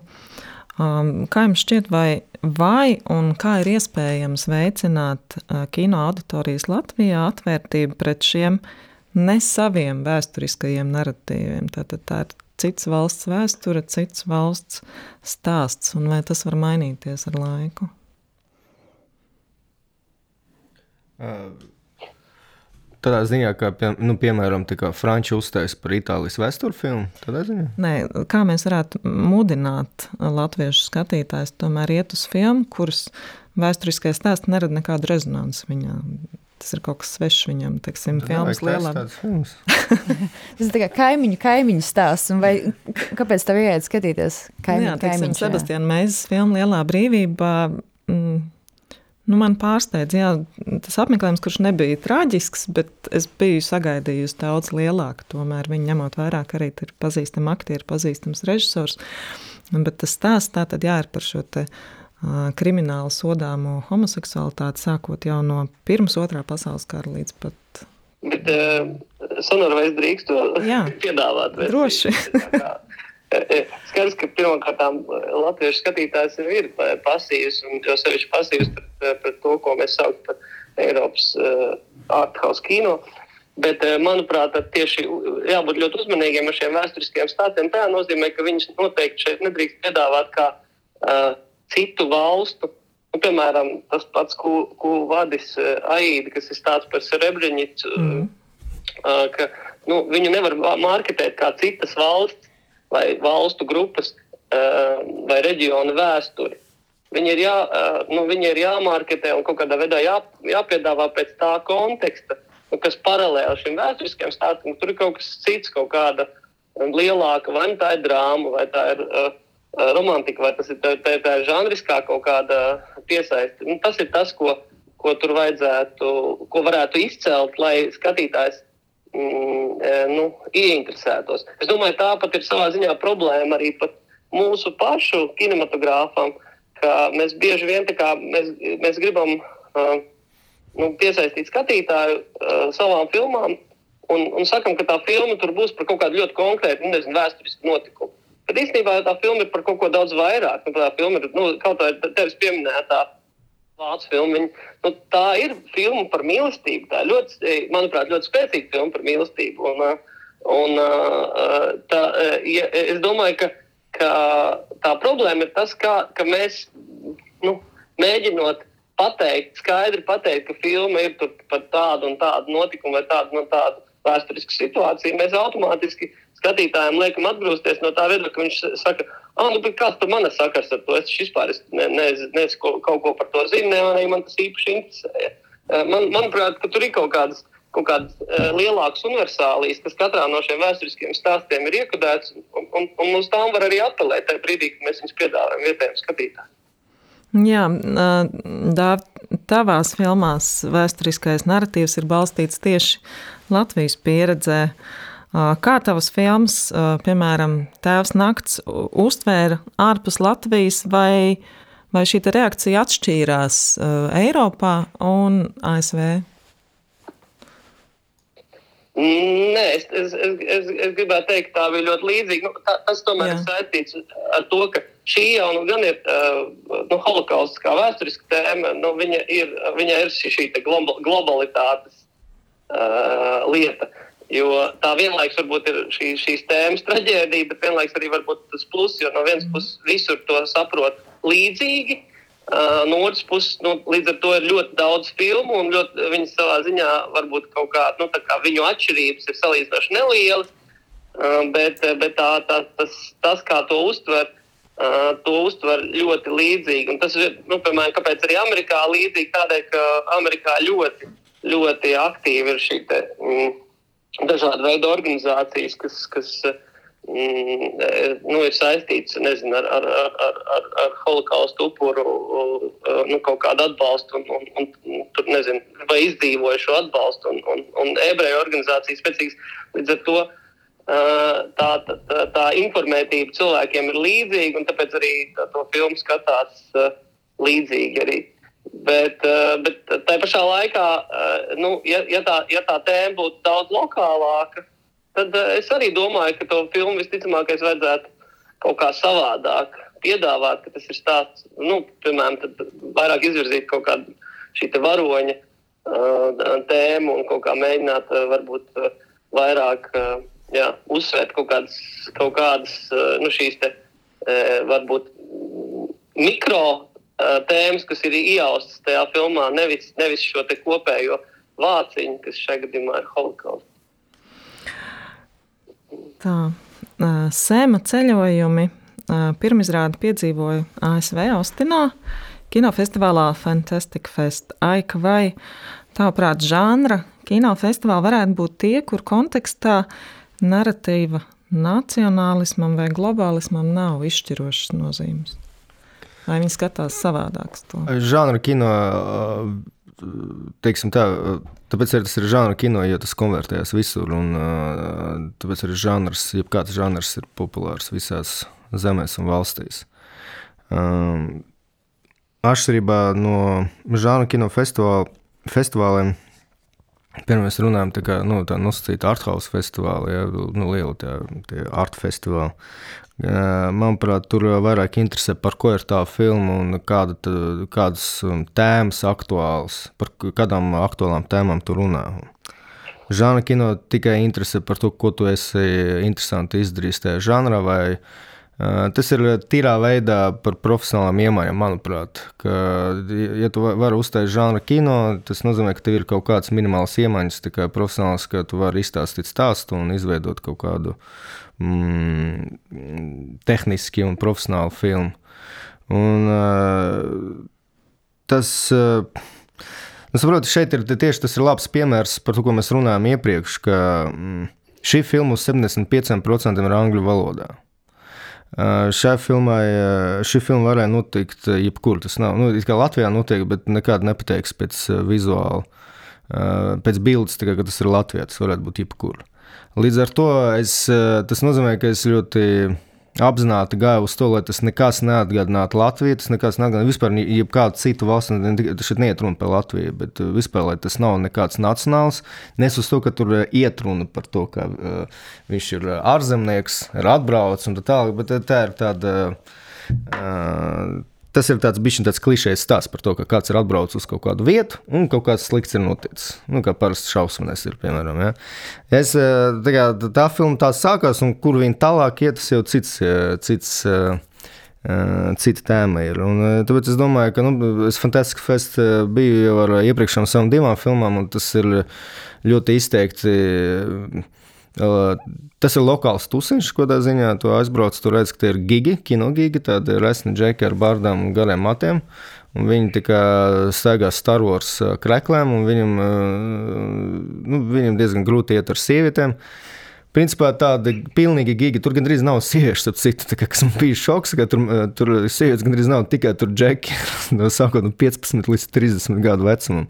um, kā jums šķiet, vai, vai un kā ir iespējams veicināt kino auditorijas Latvijā atvērtību pret šiem uh, ne saviem vēsturiskajiem narratīviem. Tātad tā ir cits valsts vēsture, cits valsts stāsts, un vai tas var mainīties ar laiku? Tādā ziņā, ka, pie, nu, piemēram, Frančija uzstājas par Itālijas vēstures filmu. Nē, kā mēs varētu mudināt latviešu skatītājus tomēr iet uz filmu, kuras vēsturiskais stāsts nerada nekādu rezonanci viņā tas ir kaut kas svešs viņam, teiksim, filmas lielā. tas ir kā kaimiņu, kaimiņu stāsts, un vai kāpēc tev ieiet skatīties kaimiņu, jā, teiksim? Sebastiāna Meizes filma Lielā brīvība, mm, nu man pārsteidz, jā, tas apmeklējums, kurš nebija traģisks, bet es biju sagaidījusi daudz lielāku, tomēr viņi ņemot vairāk arī ir pazīstami aktieri, pazīstams režisors, bet tas stāsts tā tad jā, ir par šo te, uh, krimināli sodāmo homoseksualitāti, sākot jau no Pirmā, Otrā pasaules kara līdz pat. Bet, uh, Sonora, vai es drīkstu Jā, piedāvāt? Droši. Skaidrs, ka pirmkārt latviešu skatītājs ir, pasīvs, un jau sevišķi pasīvs pret, pret to, ko mēs saucam par Eiropas uh, arthouse kino. Bet, manuprāt, tieši jābūt ļoti uzmanīgiem ar šiem vēsturiskiem stāstiem. Tā nozīmē, ka viņus noteikti šeit nedrīkst piedāvāt kā uh, citu valstu. Nu, piemēram, tas pats, ko, ko vadīs uh, Aida, kas ir stāsts par Srebrenicu, mm. uh, ka nu, viņu nevar marketēt kā citas valsts vai valstu grupas vai reģionu vēsturi. Viņi ir, jā, nu, viņi ir jāmarketē un kaut kādā veidā jā, jāpiedāvā pēc tā konteksta, nu, kas paralēli šim vēsturiskiem stāstam. Tur ir kaut kas cits, kaut kāda lielāka, vai nu tā ir drāma, vai tā ir uh, Eh, romantika, vai tas ir tā, tā, tā žanriskā kaut kāda piesaiste. Nu, tas ir tas, ko, ko tur vajadzētu, ko varētu izcelt, lai skatītājs mm, eh, nu, ieinteresētos. Es domāju, tā pat ir savā ziņā problēma arī mūsu pašu kinematogrāfam, ka mēs bieži vien kā, mēs, mēs gribam uh, nu, piesaistīt skatītāju uh, savām filmām un, un sakam, ka tā filma tur būs par kaut kādu ļoti konkrētu, nu, nezinu, vēsturisku notikumu. Bet īstenībā tā filma ir par kaut ko daudz vairāk. Nu, tā filma ir nu, kaut kā tevis pieminētā vācu filma. Viņa, nu, tā ir filma par mīlestību. Tā ir ļoti, manuprāt, ļoti spēcīga filma par mīlestību. Un, un, tā, ja, es domāju, ka, ka tā problēma ir tas, kā, ka mēs nu, mēģinot pateikt, skaidri pateikt, ka filma ir par tādu un tādu notikumu vai tādu un tādu vēsturisku situāciju, mēs automātiski skatītājiem liekam atgriezties no tā viedokļa, ka viņš saka, ah, nu, kāds tur man ir sakars ar to? Es vispār ne, ne, ne, kaut ko par to zinu, ne, arī man tas īpaši interesēja. Eh, man, manuprāt, ka tur ir kaut kādas, kaut kādas uh, lielākas universālijas, kas katrā no šiem vēsturiskiem stāstiem ir iekodēts, un, un, un uz tām var arī apelēt tajā brīdī, kad mēs viņus piedāvājam vietējiem skatītājiem. Jā, Dāv, tavās filmās vēsturiskais narratīvs ir balstīts tieši Latvijas pieredzē. Kā tavas filmas, piemēram, Tēvs nakts, uztvēra ārpus Latvijas, vai, vai šī reakcija atšķīrās Eiropā un ASV? Nē, es, es, es, es, gribētu teikt, tā bija ļoti līdzīga. Nu, tā, tas tomēr Jā. ir saistīts ar to, ka šī jau nu, gan ir nu, holokausts kā vēsturiska tēma, nu, viņa ir, viņa ir šī, šī globalitātes uh, lieta. Jo tā vienlaikus varbūt ir šī, šīs tēmas traģēdija, bet vienlaikus arī tas pluss, jo no vienas puses visur to saprot līdzīgi. Uh, no otras puses, nu, līdz ar to ir ļoti daudz filmu, un ļoti, viņas savā ziņā varbūt kaut kā, nu, kā viņu atšķirības ir salīdzinoši nelielas. Uh, bet bet tā, tā, tas, tas, kā to uztver, uh, to uztver ļoti līdzīgi. Un tas ir, nu, piemēram, kāpēc arī Amerikā līdzīgi? Tādēļ, ka Amerikā ļoti ļoti aktīvi ir šī te, mm, dažāda veida organizācijas, kas, kas mm, nu, ir saistītas nezinu, ar, ar, ar, ar, ar holokaustu upuru nu, kaut kādu atbalstu, un, un, un tur nezinu, vai izdzīvoju šo atbalstu, un, un, un ebreju organizācijas spēcīgas līdz ar to. Tā, tā, tā informētība cilvēkiem ir līdzīga, un tāpēc arī tā, to filmu skatās līdzīgi arī. Bet, eh, bet tā pašā laikā, eh, nu, ja, ja, tā, ja tā tēma būtu daudz lokālāka, tad eh, es arī domāju, ka to filmu visticamākais vajadzētu kaut kā savādāk piedāvāt, tas ir stāsts, nu, piemēram, vairāk izvirzīt kaut kādu šī varoņa tēmu un kaut kā mēģināt varbūt vairāk jā, uzsvērt kaut kādas, kaut kādas nu, šīs te, varbūt mikro tēmas, kas ir iejaustas tajā filmā, nevis, nevis šo kopējo vāciņu, kas šajā gadījumā ir holokausts. Tā, sēma ceļojumi pirmizrādi piedzīvoja ASV Austinā, kinofestivālā Fantastic Fest. Aika vai tavuprāt žanra kinofestivāli varētu būt tie, kur kontekstā narratīva nacionālismam vai globālismam nav izšķirošas nozīmes? Vai viņi skatās savādāk? Žanra kino, teiksim tā, tāpēc arī tas ir žanra kino, jo tas konvertējas visur. Un, tāpēc arī žanrs, jebkāds žanrs ir populārs visās zemēs un valstīs. Um, atšķirībā no žanra kino festivāla, festivāliem, Pirmā mēs runājam tā, nu, tā nosacītu arthouse festivālu, ja, nu, lielu tā, art festivālu. Manuprāt, tur vairāk interesē, par ko ir tā filma un kāda, kādas um, tēmas aktuālas, par kādām aktuālām tēmām tur runā. Žāna kino tikai interesē par to, ko tu esi interesanti izdarījis tajā žanrā, vai tas ir tīrā veidā par profesionālām iemaņām, manuprāt. Ka, ja tu vari uztaisīt žanra kino, tas nozīmē, ka tev ir kaut kāds minimāls iemaņas, kā profesionāls, ka tu vari izstāstīt stāstu un izveidot kaut kādu uh, mm, tehniski un profesionāli filmu. Un, uh, tas, uh, nu, saprotu, šeit ir tieši tas ir labs piemērs par to, ko mēs runājām iepriekš, ka mm, šī filma uz 75% ir angļu valodā. Uh, šai filmai, šī filma varēja notikt jebkur. Tas nav, nu, kā Latvijā notiek, bet nekāda nepateiks pēc vizuāla, pēc bildes, ka tas ir Latvijā, tas varētu būt jebkur. Līdz ar to es, eh, tas nozīmē, ka es ļoti apzināti gāju uz to, lai tas nekas neatgādinātu Latviju, tas nekas neatgādinātu vispār jebkādu citu valsti. Šeit neiet runa par Latviju, bet eh, vispār, lai tas nav nekāds nacionāls. Nes uz to, ka tur eh, iet runa par to, ka uh, viņš ir ārzemnieks, ir atbraucis un tā tālāk, bet tā ir tāda. Uh, Tas ir tāds bijis tāds klišejs stāsts par to, ka kāds ir atbraucis uz kaut kādu vietu un kaut kāds slikts ir noticis. Nu, kā parasti šausmas ir, piemēram. Ja. Es, eh, tā, kā, tā filma tā sākās, un kur viņa tālāk iet, tas jau cits. Eh, cits uh, cita tēma ir. Un, tāpēc es domāju, ka nu, es Fantastic Fest biju jau ar iepriekšējām savām divām filmām, un tas ir ļoti izteikti Tas ir lokāls tusiņš, ko tā ziņā tu aizbrauc. Tur redz, ka tie ir gigi, kinogīgi, tādi resni džeki ar bārdām un gariem matiem. Un viņi tikai staigā Star Wars kreklēm, un viņam, nu, viņam diezgan grūti iet ar sievietēm. Principā tāda pilnīgi giga. Tur gandrīz nav sieviešu, ap citu, tā kā, man bija šoks, ka tur, tur sievietes gandrīz nav tikai tur džeki, no sākot no 15 līdz 30 gadu vecumam.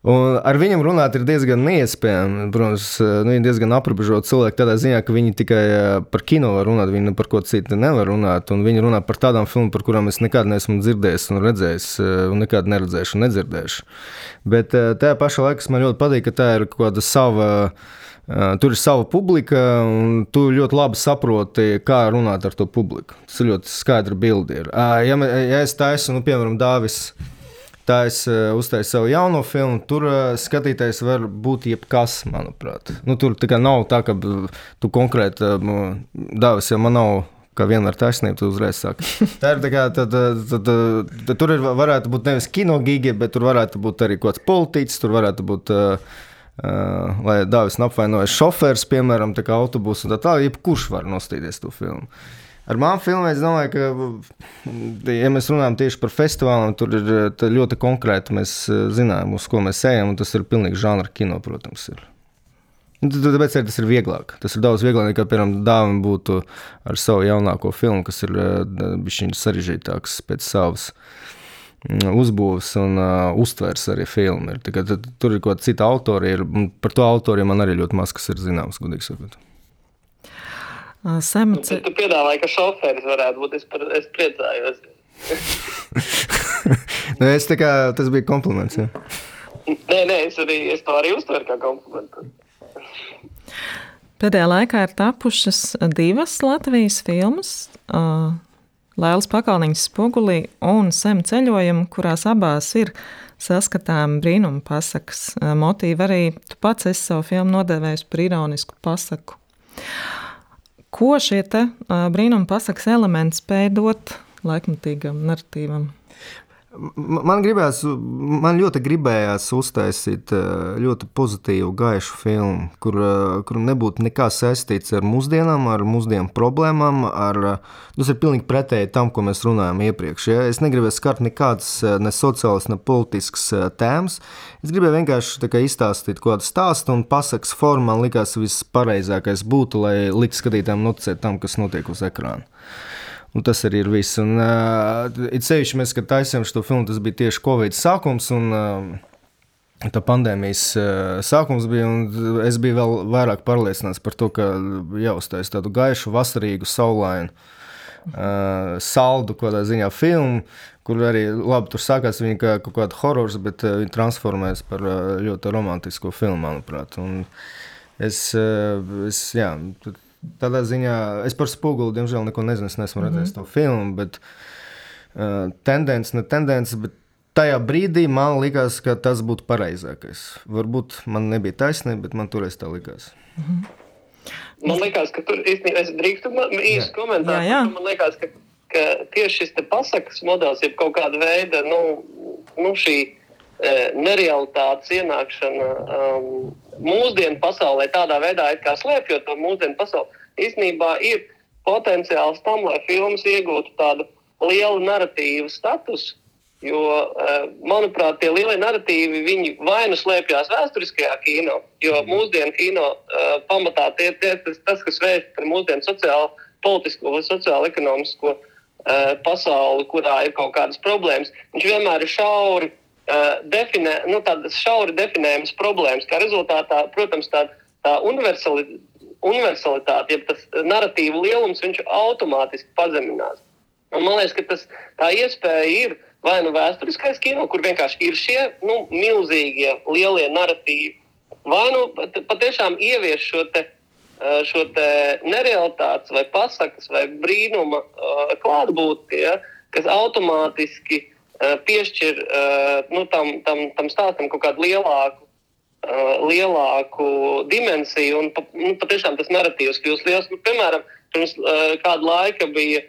Un ar viņiem runāt ir diezgan neiespējami. Protams, nu, viņi ir diezgan aprobežoti cilvēki tādā ziņā, ka viņi tikai par kino var runāt, viņi par ko citu nevar runāt. Viņi runā par tādām filmām, par kurām es nekad neesmu dzirdējis un redzējis, un nekad neredzēšu un nedzirdēšu. Bet tajā pašā laikā man ļoti patīk, ka tā ir kaut kāda sava. Tur ir sava publika, un tu ļoti labi saproti, kā runāt ar to publiku. Tas ir ļoti skaidrs bildi. Ja, ja es taisu, nu, piemēram, Dāvis Tā es uh, uztaisīju savu jauno filmu. Tur uh, skatītājs var būt jebkas, manuprāt. Nu, tur tā nav tā, ka tu konkrēti uh, dāvis, ja man nav. Kā vienmēr taisnība, tu uzreiz saki. Tā ir tā kā, tad, tad, tad, tad tur ir, varētu būt nevis kinogīgi, bet tur varētu būt arī kaut kāds politiķis, tur varētu būt uh, Uh, lai Dāvis apvainojas šofērs, piemēram, autobusu, un tā tālāk, jebkurš var nostīties to filmu. Ar māmu filmu es domāju, ka, ja mēs runājam tieši par festivāliem, tur ir ļoti konkrēti. Mēs eh, zinām, uz ko mēs ejam, un tas ir pilnīgi žanra kino, protams. Ir. Tāpēc arī tas ir vieglāk. Tas ir daudz vieglāk nekā, piemēram, dāvana būtu ar savu jaunāko filmu, kas ir bijis eh, sarežģītāks pēc savas mm, uzbūves un uh, uztvers arī filmu. Tur ir kaut kāda cita autora, ir, par to autoriem man arī ļoti maz kas ir zināms, godīgi sakot. Samats. Tu, tu piedāvāji, ka šoferis varētu būt. Es, par, es priecājos. nu, es tā kā tas bija kompliments. Ja. Nē, nē, es, arī, es to arī uztveru kā komplimentu. Pēdējā laikā ir tapušas divas Latvijas filmas. Uh, Lēlas pakalniņas spogulī un Sem ceļojuma, kurās abās ir saskatām brīnuma pasakas motīvi. Arī tu pats esi savu filmu nodēvējis par ironisku pasaku. Ko šie te, brīnuma pasakas elementi spēj dot laikmatīgam narratīvam? Man, gribējās, man ļoti gribējās uztaisīt ļoti pozitīvu, gaišu filmu, kur, kur nebūtu nekā saistīts ar mūsdienām, ar mūsdienu problēmām. Ar, tas ir pilnīgi pretēji tam, ko mēs runājām iepriekš. Ja? Es negribēju skart nekādas ne sociālas, ne politiskas tēmas. Es gribēju vienkārši kā, izstāstīt kādu stāstu un pasakas formu. Man likās vispareizākais būtu, lai liktu skatītājiem noticēt tam, kas notiek uz ekrāna. Un tas arī ir viss. Un, uh, it sevišķi mēs, kad taisījām šo filmu, tas bija tieši Covid sākums. Un, uh, tā pandēmijas uh, sākums bija, un es biju vēl vairāk pārliecināts par to, ka jāuztais tādu gaišu, vasarīgu, saulainu, uh, saldu, kādā ziņā filmu, kur arī labi tur sākās viņa kā kaut kāda horors, bet uh, viņa transformējas par uh, ļoti romantisku filmu, manuprāt. Un es, uh, es, jā, tādā ziņā es par spoguli, diemžēl, neko nezinu. Es neesmu redzējis mm -hmm. to filmu, bet uh, tendence, ne tendence. Bet tajā brīdī man likās, ka tas būtu pareizākais. Varbūt man nebija taisnība, bet man toreiz tā likās. Mm -hmm. Man liekas, ka tur īstenībā es drīkstu īsi komentēt. Man liekas, ka, ka tieši šis pasakas modelis, jeb kaut kāda veida nu, nu šī e, nerealitātes ienākšana um, mūsdienu pasaulē tādā veidā slēpjot to mūsdienu pasauli, īstenībā ir potenciāls tam, lai filmas iegūtu tādu lielu narratīvu statusu. Jo, eh, manuprāt, tie lielie narratīvi vai nu slēpjas vēsturiskajā kino, jo mūsdienu kino uh, pamatā tie, tie, tas, tas, kas vēsta par mūsdienu sociālo, politisko vai sociālo ekonomisko uh, pasauli, kurā ir kaut kādas problēmas, viņš vienmēr ir šauri uh, definē, nu, tādas šauri definējamas problēmas. Kā rezultātā, protams, tā, tā universali, universalitāte, ja tas narratīvu lielums, viņš automātiski pazeminās. Un man liekas, ka tas, tā iespēja ir vai nu vēsturiskais kino, kur vienkārši ir šie nu, milzīgie, lielie narratīvi, vai nu patiešām ievies šo te, šo te nerealitātes, vai pasakas, vai brīnuma klātbūtni, ja, kas automātiski Eh, piešķir eh, nu, tam, tam, tam stāstam kaut kādu lielāku, eh, lielāku dimensiju, un nu, patiešām tas narratīvs kļūst liels. Nu, piemēram, pirms kāda laika bija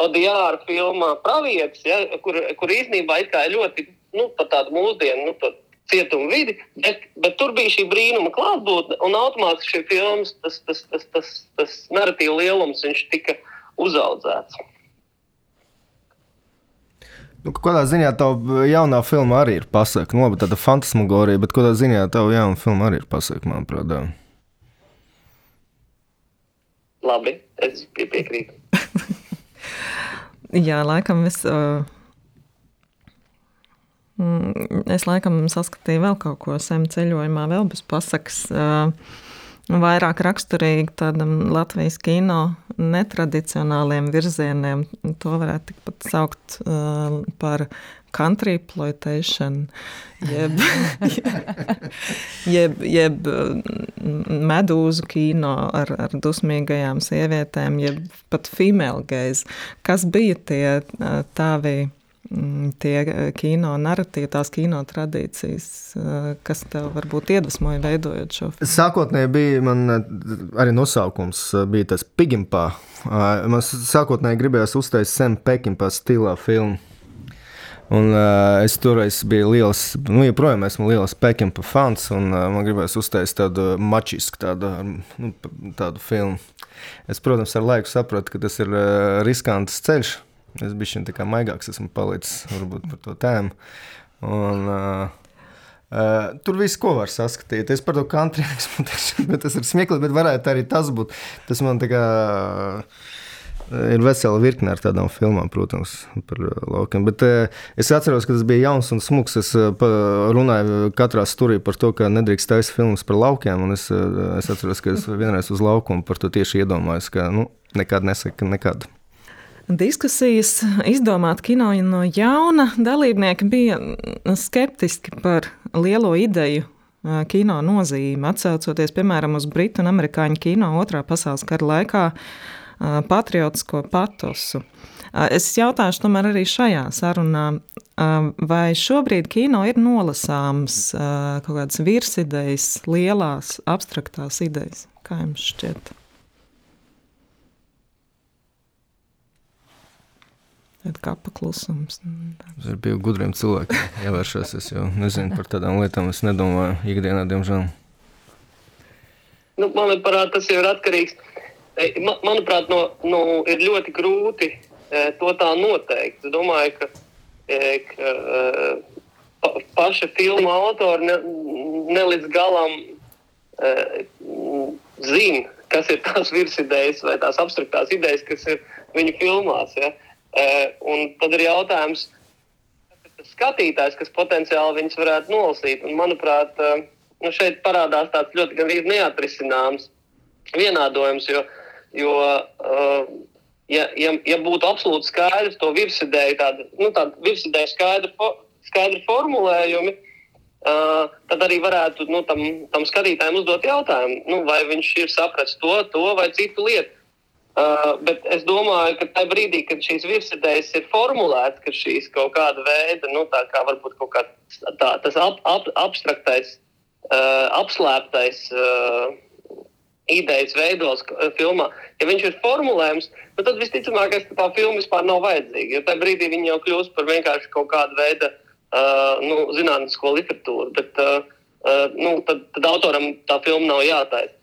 Odiāra filmā Pravietis, ja, kur, kur īstenībā ir ļoti nu, tāda mūsdienu. Nu, Cietuma vidi, bet, bet tur bija šī brīnuma klātbūtne, un automātiski šī filmas, tas, tas, tas, tas, tas narratīva lielums, tika uzaudzēts. Nu, kādā ziņā tā jaunā filma arī ir pasaka. Nu, labi, tāda fantasmagorija, bet kādā ziņā tā jaunā filma arī ir pasaka, manuprāt. Jā. Labi, es piekrītu. Jā, laikam es. Uh... es laikam saskatīju vēl kaut ko sem ceļojumā, vēl bez pasakas. Vairāk raksturīgi tādam Latvijas kino netradicionāliem virzieniem. To varētu tikpat saukt uh, par country exploitation, jeb, jeb, jeb medūzu kino ar, ar dusmīgajām sievietēm, jeb pat female gaze. Kas bija tie tavi? Tie kino narratīvi, tās kino tradīcijas, kas tev varbūt iedvesmoja veidojot šo filmu? Sākotnēji bija man arī nosaukums, bija tas Pigimpā. Man sākotnēji gribējās uztaisīt Sam Pekimpā stilā filmu. Un, uh, es toreiz biju liels, nu, joprojām esmu liels Pekina fans, un uh, man gribējās uztaisīt tādu mačisku, tādu, nu, tādu filmu. Es, protams, ar laiku sapratu, ka tas ir uh, riskants ceļš. Es biju tā kā maigāks, esmu palicis varbūt par to tēmu. Un, uh, Uh, tur viss, ko var saskatīt. Es par to country eksploatāciju, bet tas ir smieklīgi, bet varētu arī tas būt. Tas man tā kā. Uh, Ir vesela virkne ar tādām filmām, protams, par uh, laukiem. Bet uh, es atceros, ka tas bija jauns un smūgs. Es uh, runāju katrā stūrī par to, ka nedrīkst taisīt filmas par laukiem. Es, es atceros, ka es vienreiz uz laukumu par to tieši iedomājos, ka nu, nekad nesaka, nekad. Diskusijas izdomāt kino no jauna dalībnieki bija skeptiski par lielo ideju kino nozīmi, atcaucoties piemēram uz britu un amerikāņu kino otrā pasaules kara laikā patriotisko patosu. Es jautāšu tomēr arī šajā sarunā, vai šobrīd kino ir nolasāms kaut kādas virsidejas, lielās, abstraktās idejas? Kā jums šķiet? Kā paklusums. Tas ir bija gudriem cilvēkiem jāvēršas. Es jau nezinu par tādām lietām, es nedomāju ikdienā, diemžēl. Nu, manuprāt, tas jau ir atkarīgs manuprāt, no, no, ir ļoti grūti e, to tā noteikt. Es domāju, ka, e, ka e, pa, paša filmu autori ne, ne līdz galam zina, kas ir tās virsidejas vai tās abstraktās idejas, kas ir viņu filmās. Ja? Un tad ir jautājums, kas ir skatītājs, kas potenciāli viņus varētu nolasīt. Un, manuprāt, nu šeit parādās tāds ļoti neatrisināms vienādojums, jo Jo, uh, ja, ja, ja būtu absolūti skaidrs to virsidēju, tāda, nu, tāda virsidēju skaidra, fo, skaidra formulējumi, uh, tad arī varētu nu, tam, tam skatītājiem uzdot jautājumu, nu, vai viņš ir sapratis to, to vai citu lietu. Uh, bet es domāju, ka tajā brīdī, kad šīs virsidējas ir formulētas, ka šīs kaut kāda veida, nu, tā kā varbūt kaut kāds tā, tas ap, ap, abstraktais, uh, apslēptais. Uh, idejas veidos filmā. Ja viņš ir formulējums, nu tad visticamāk, ka tā filma vispār nav vajadzīga. Jo tajā brīdī viņa jau kļūst par vienkārši kaut kādu veidu uh, nu, zinātnisko literatūru. Bet, uh, uh, nu, tad, tad autoram tā filma nav jātaisa.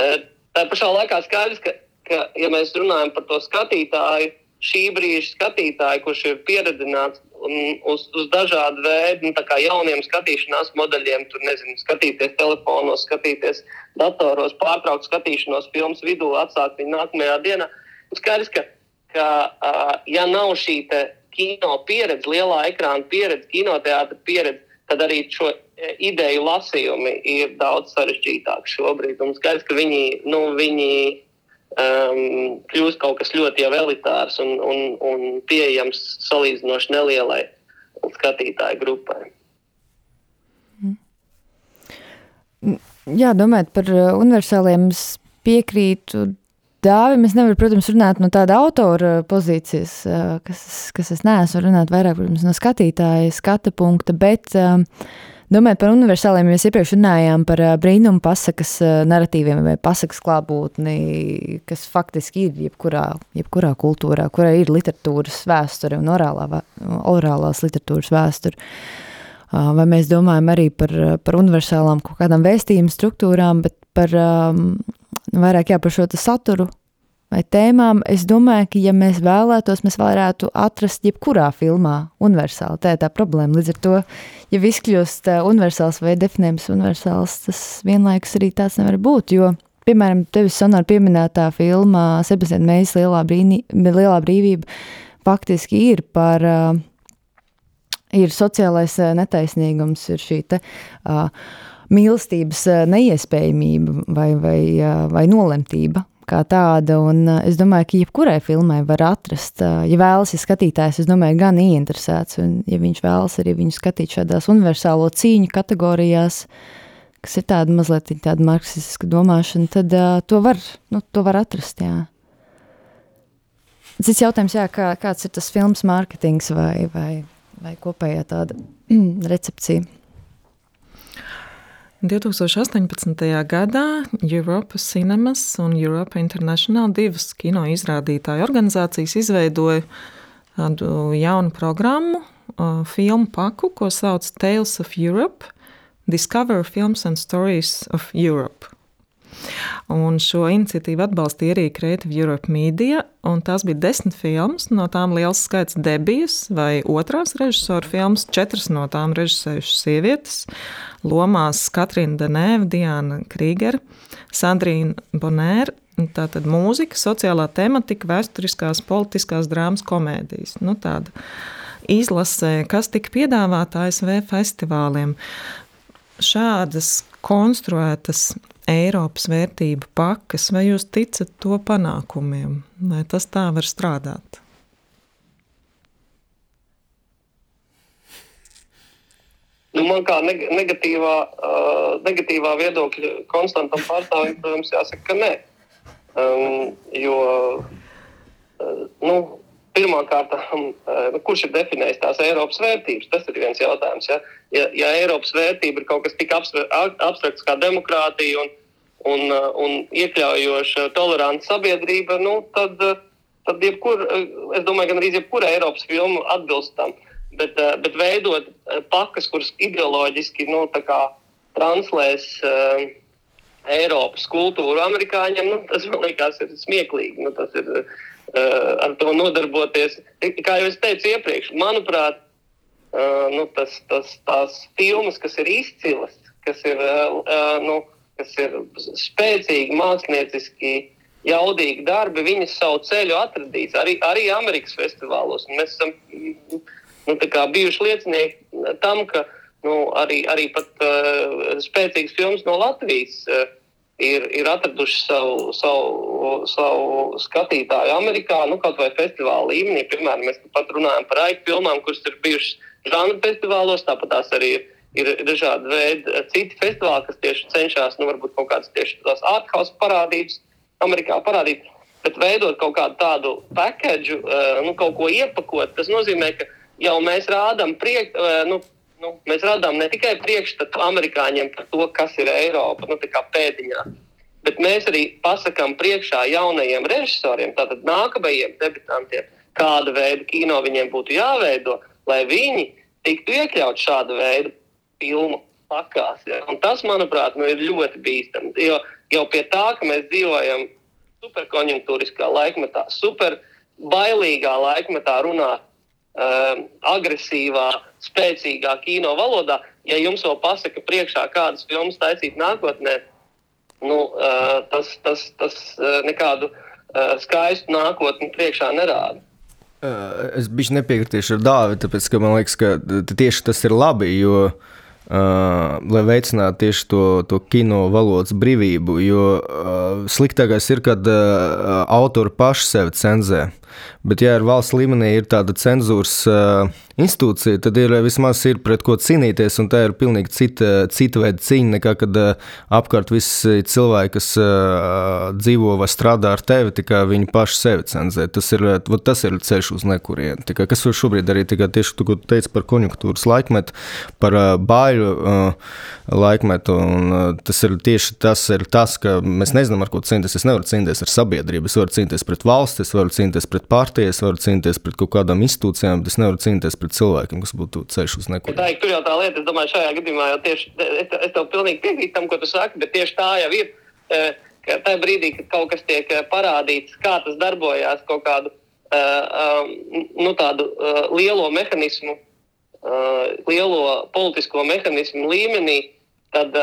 Uh, tā pašā laikā skaidrs, ka, ka, ja mēs runājam par to skatītāju, šī brīža skatītāju, kurš ir pieredzināts uz, uz dažādu veidu, nu, jauniem skatīšanās modeļiem, tur nezinu, skatīties telefonos, skatīties datoros, pārtraukt skatīšanos filmas vidū, atsākt viņu nākamajā dienā. Skaidrs, ka, ka ja nav šī kino pieredze, lielā ekrāna pieredze, kinoteātra pieredze, tad arī šo ideju lasījumi ir daudz sarežģītāki šobrīd. Un skaidrs, ka viņi, nu, viņi um, kļūst kaut kas ļoti elitārs un, un, un pieejams salīdzinoši nelielai skatītāju grupai. Jā, domājot par uh, universāliem, es piekrītu Dāvim. Es nevaru, protams, runāt no tāda autora pozīcijas, uh, kas, kas es neesmu runāt vairāk, protams, no skatītāja skata punkta, bet uh, Domājot par universāliem, mēs iepriekš runājām par brīnumu pasakas narratīviem vai pasakas klātbūtni, kas faktiski ir jebkurā, jebkurā kultūrā, kurā ir literatūras vēsture un orālā, orālās literatūras vēsture. Vai mēs domājam arī par, par universālām kaut kādām vēstījumu struktūrām, bet par um, vairāk jā, par šo saturu, vai tēmām, es domāju, ka, ja mēs vēlētos, mēs varētu atrast jebkurā filmā universāli. Tā ir tā problēma. Līdz ar to, ja viss kļūst uh, universāls vai definējams universāls, tas vienlaikus arī tāds nevar būt. Jo, piemēram, tevis sonora pieminētā filmā Sebastiāna Meijas lielā, brīnī, lielā brīvība faktiski ir par uh, ir sociālais netaisnīgums, ir šī te, uh, mīlestības neiespējamība vai, vai, vai nolemtība kā tāda. Un es domāju, ka jebkurai filmai var atrast, ja vēlas, ja skatītājs, es domāju, gan ieinteresēts, un ja viņš vēlas arī viņu skatīt šādās universālo cīņu kategorijās, kas ir tāda mazliet tāda marksistiska domāšana, tad uh, to, var, nu, to var atrast, jā. Cits jautājums, jā, kā, kāds ir tas filmas mārketings vai, vai, vai kopējā tāda recepcija? 2018. gadā Europa Cinemas un Europa International divas kino izrādītāju organizācijas izveidoja tādu jaunu programmu, filmu paku, ko sauc Tales of Europe – Discover Films and Stories of Europe. Un šo iniciatīvu atbalstīja arī Creative Europe Media, un tās bija desmit filmas, no tām liels skaits debijas vai otrās režisora filmas, četras no tām režisējušas sievietes, lomās Katrīna Denēva, Diana Krīgera, Sandrīna Bonēra, tātad mūzika, sociālā tematika, vēsturiskās, politiskās drāmas, komēdijas. Nu, tāda izlasē, kas tika piedāvāta ASV festivāliem. Šādas konstruētas Eiropas vērtību pakas, vai jūs ticat to panākumiem, vai tas tā var strādāt? Nu, man kā negatīvā, uh, negatīvā viedokļa konstantam pārstāvim, protams, jāsaka, ka nē. Um, jo uh, nu, pirmkārt, um, uh, kurš ir definējis tās Eiropas vērtības? Tas ir viens jautājums. Ja, ja, ja Eiropas vērtība ir kaut kas tik abstrakts kā demokrātija un, un, uh, un iekļaujoša, toleranta sabiedrība, nu, tad, uh, tad jebkur, es domāju, gan arī jebkura Eiropas filma atbilst tam. Uh, bet, eh, bet veidot eh, pakas, kuras ideoloģiski nu, translēs uh, Eiropas kultūru amerikāņiem, nu, tas man liekas, ir smieklīgi. Nu, tas ir uh, ar to nodarboties. Kā jau es teicu iepriekš, manuprāt, uh, nu, tas, tas, tās filmas, kas ir izcilas, kas ir, uh, nu, kas ir spēcīgi, mākslinieciski jaudīgi darbi, viņas savu ceļu atradīs arī, arī Amerikas festivālos. Un mēs esam nu, bijuši liecinieki tam, ka nu, arī, arī pat uh, spēcīgas filmas no Latvijas uh, ir, ir atradušas savu, savu, savu skatītāju Amerikā, nu, kaut vai festivāla līmenī. Piemēram, mēs pat runājam par aiku filmām, kuras ir bijušas žanra festivālos, tāpat tās arī ir. Ir dažādi veidi, citi festivāli, kas tieši cenšas, nu, kaut kādas tieši tās ārkārtas parādības, Amerikā parādīt, bet veidot kaut kādu tādu pakāpju, uh, nu, kaut ko iepakot. Tas nozīmē, ka jau mēs rādām priek, nu, nu, mēs rādām ne tikai priekšstatu amerikāņiem par to, kas ir Eiropa, nu, pēdiņā, bet mēs arī pasakām priekšā jaunajiem režisoriem, tātad nākamajiem debitantiem, kāda veida kino viņiem būtu jāveido, lai viņi tiktu iekļauti šāda veida filmu pakās. Ja? Un tas, manuprāt, nu, ir ļoti bīstami. Jo jau pie tā, ka mēs dzīvojam superkonjunktūriskā laikmetā, super bailīgā laikmetā runāt uh, agresīvā, spēcīgā kino valodā. Ja jums vēl pasaka priekšā, kādas filmas taisīt nākotnē, nu, uh, tas, tas, tas uh, nekādu uh, skaistu nākotni priekšā nerāda. Es biju nepiekritīšu ar dāvi, tāpēc ka man liekas, ka tieši tas ir labi. Jo uh, Uh, lai veicinātu tieši to, to kino valodas brīvību. Jo uh, sliktākais ir, kad uh, autori paši sevi cenzē. Bet, ja ir valsts līmenī ir tāda cenzūras uh, institūcija, tad ir vismaz ir pret ko cīnīties, un tā ir pilnīgi cita, cita veida cīņa nekā kad uh, apkārt visi cilvēki, kas uh, dzīvo vai strādā ar tevi, tikai viņi paši sevi cenzē. Tas ir, tas ir ceļš uz nekurienu. Tikai, kas var šobrīd arī tikai tieši tu, teici par konjunktūras laikmetu, par bāļu laikmetu, un tas ir tieši tas, ir tas, ka mēs nezinām, ar ko cīnīties. Es nevaru cīnīties ar sabiedrību, es varu cīnīties pret valsts, es varu cīnīties pret partiju, es varu cīnīties pret kaut kādām institūcijām, bet es nevaru cīnīties pret cilvēkiem, kas būtu ceļš uz neko. Tā, tur jau tā lieta, es domāju, šajā gadījumā jau tieši es, es tev pilnīgi piekrītu tam, ko tu saki, bet tieši tā jau ir. Eh, ka tajā brīdī, kad kaut kas tiek eh, parādīts, kā tas darbojās, kaut kādu uh, nu, tādu lielo mehānismu, lielo politisko mehānismu līmenī, tad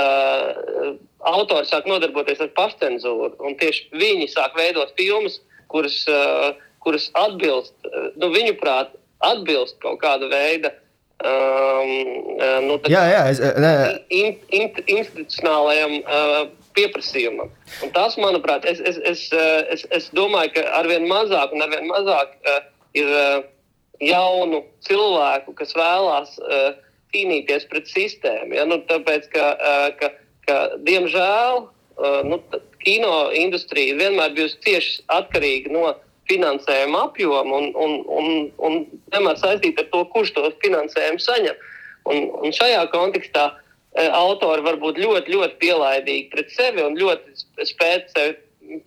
autori sāk nodarboties ar pašcensūru. Tieši viņi sāk veidot filmas, kuras, kuras atbilst, nu, viņuprāt, atbilst kaut kāda veida um, nu, jā, jā, es, nē. in, in, institucionālajam uh, pieprasījumam. Un tas, manuprāt, es, es, es, es, es domāju, ka arvien mazāk un arvien mazāk uh, ir uh, jaunu cilvēku, kas vēlās uh, cīnīties pret sistēmu. Ja? Nu, tāpēc, ka, uh, ka, ka, diemžēl, uh, nu, kino industrija vienmēr bijusi cieši atkarīga no finansējuma apjoma un, un, un, un vienmēr saistīta ar to, kurš to finansējumu saņem. Un, un šajā kontekstā uh, autori var būt ļoti, ļoti pielaidīgi pret sevi un ļoti spēt sevi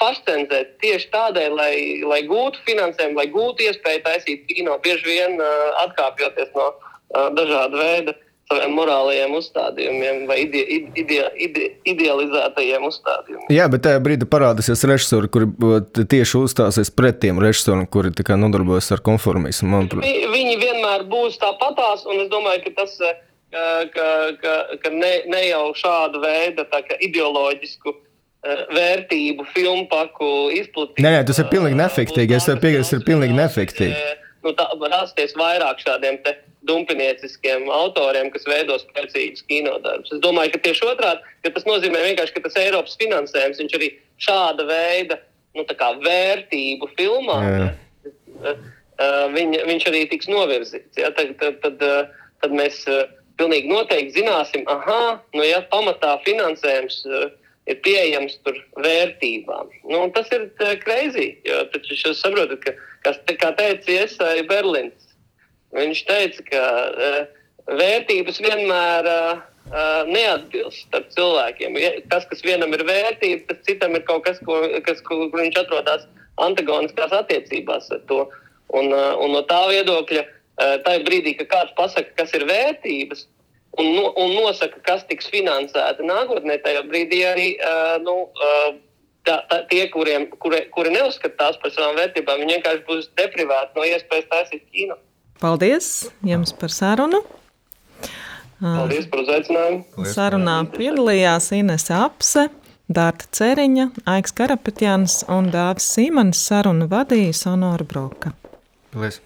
pašcensēt tieši tādēļ, lai, lai gūtu finansējumu, lai gūtu iespēju taisīt kino, bieži vien uh, atkāpjoties no uh, dažāda veida saviem morālajiem uzstādījumiem vai ide, ide, ide, idealizētajiem uzstādījumiem. Jā, bet tajā brīdī parādīsies režisori, kuri tieši uzstāsies pret tiem režisoriem, kuri nodarbojas ar konformismu. Vi, viņi vienmēr būs tāpatās, un es domāju, ka tas ir ka, ka, ka ne, ne jau šāda veida ideoloģisku uh, vērtību filmu paku izplatīšana. Nē, nē, tas ir pilnīgi neefektīgi. Es tev piekrītu, tas ir pilnīgi neefektīgi. Nu, tā rasties vairāk šādiem dumpinieciskiem autoriem, kas veido spēcīgus kinodarbus. Es domāju, ka tieši otrādi, ka tas nozīmē vienkārši, ka tas Eiropas finansējums, viņš arī šāda veida nu, vērtību filmā, ja, viņ, viņš arī tiks novirzīts. Ja, tad, tad, tad, tad mēs pilnīgi noteikti zināsim, ah, nu, ja pamatā finansējums uh, ir pieejams tur vērtībām. Nu, tas ir greizi, jo taču jūs saprotat, ka, kas, kā teica Iesai Berlīns, viņš teica, ka uh, vērtības vienmēr uh, uh, neatbilst starp cilvēkiem. Tas, kas vienam ir vērtība, tas citam ir kaut kas, ko, kas, kur viņš atrodas antagoniskās attiecībās ar to. Un, uh, un no tā viedokļa uh, tajā brīdī, kad kāds pasaka, kas ir vērtības, un, no, un nosaka, kas tiks finansēta nākotnē, tajā brīdī arī uh, nu, uh, tā, tā, tie, kuriem, kuri, kuri neuzskata tās par savām vērtībām, viņi vienkārši būs deprivēti no iespējas taisīt kino. Paldies jums par sarunu! Paldies par uzaicinājumu! Sarunā piedalījās Inese Apse. Dārta Ceriņa, Aiks Karapetjans un Dāvis Simons sarunu vadīja Sonora Broka. Paldies!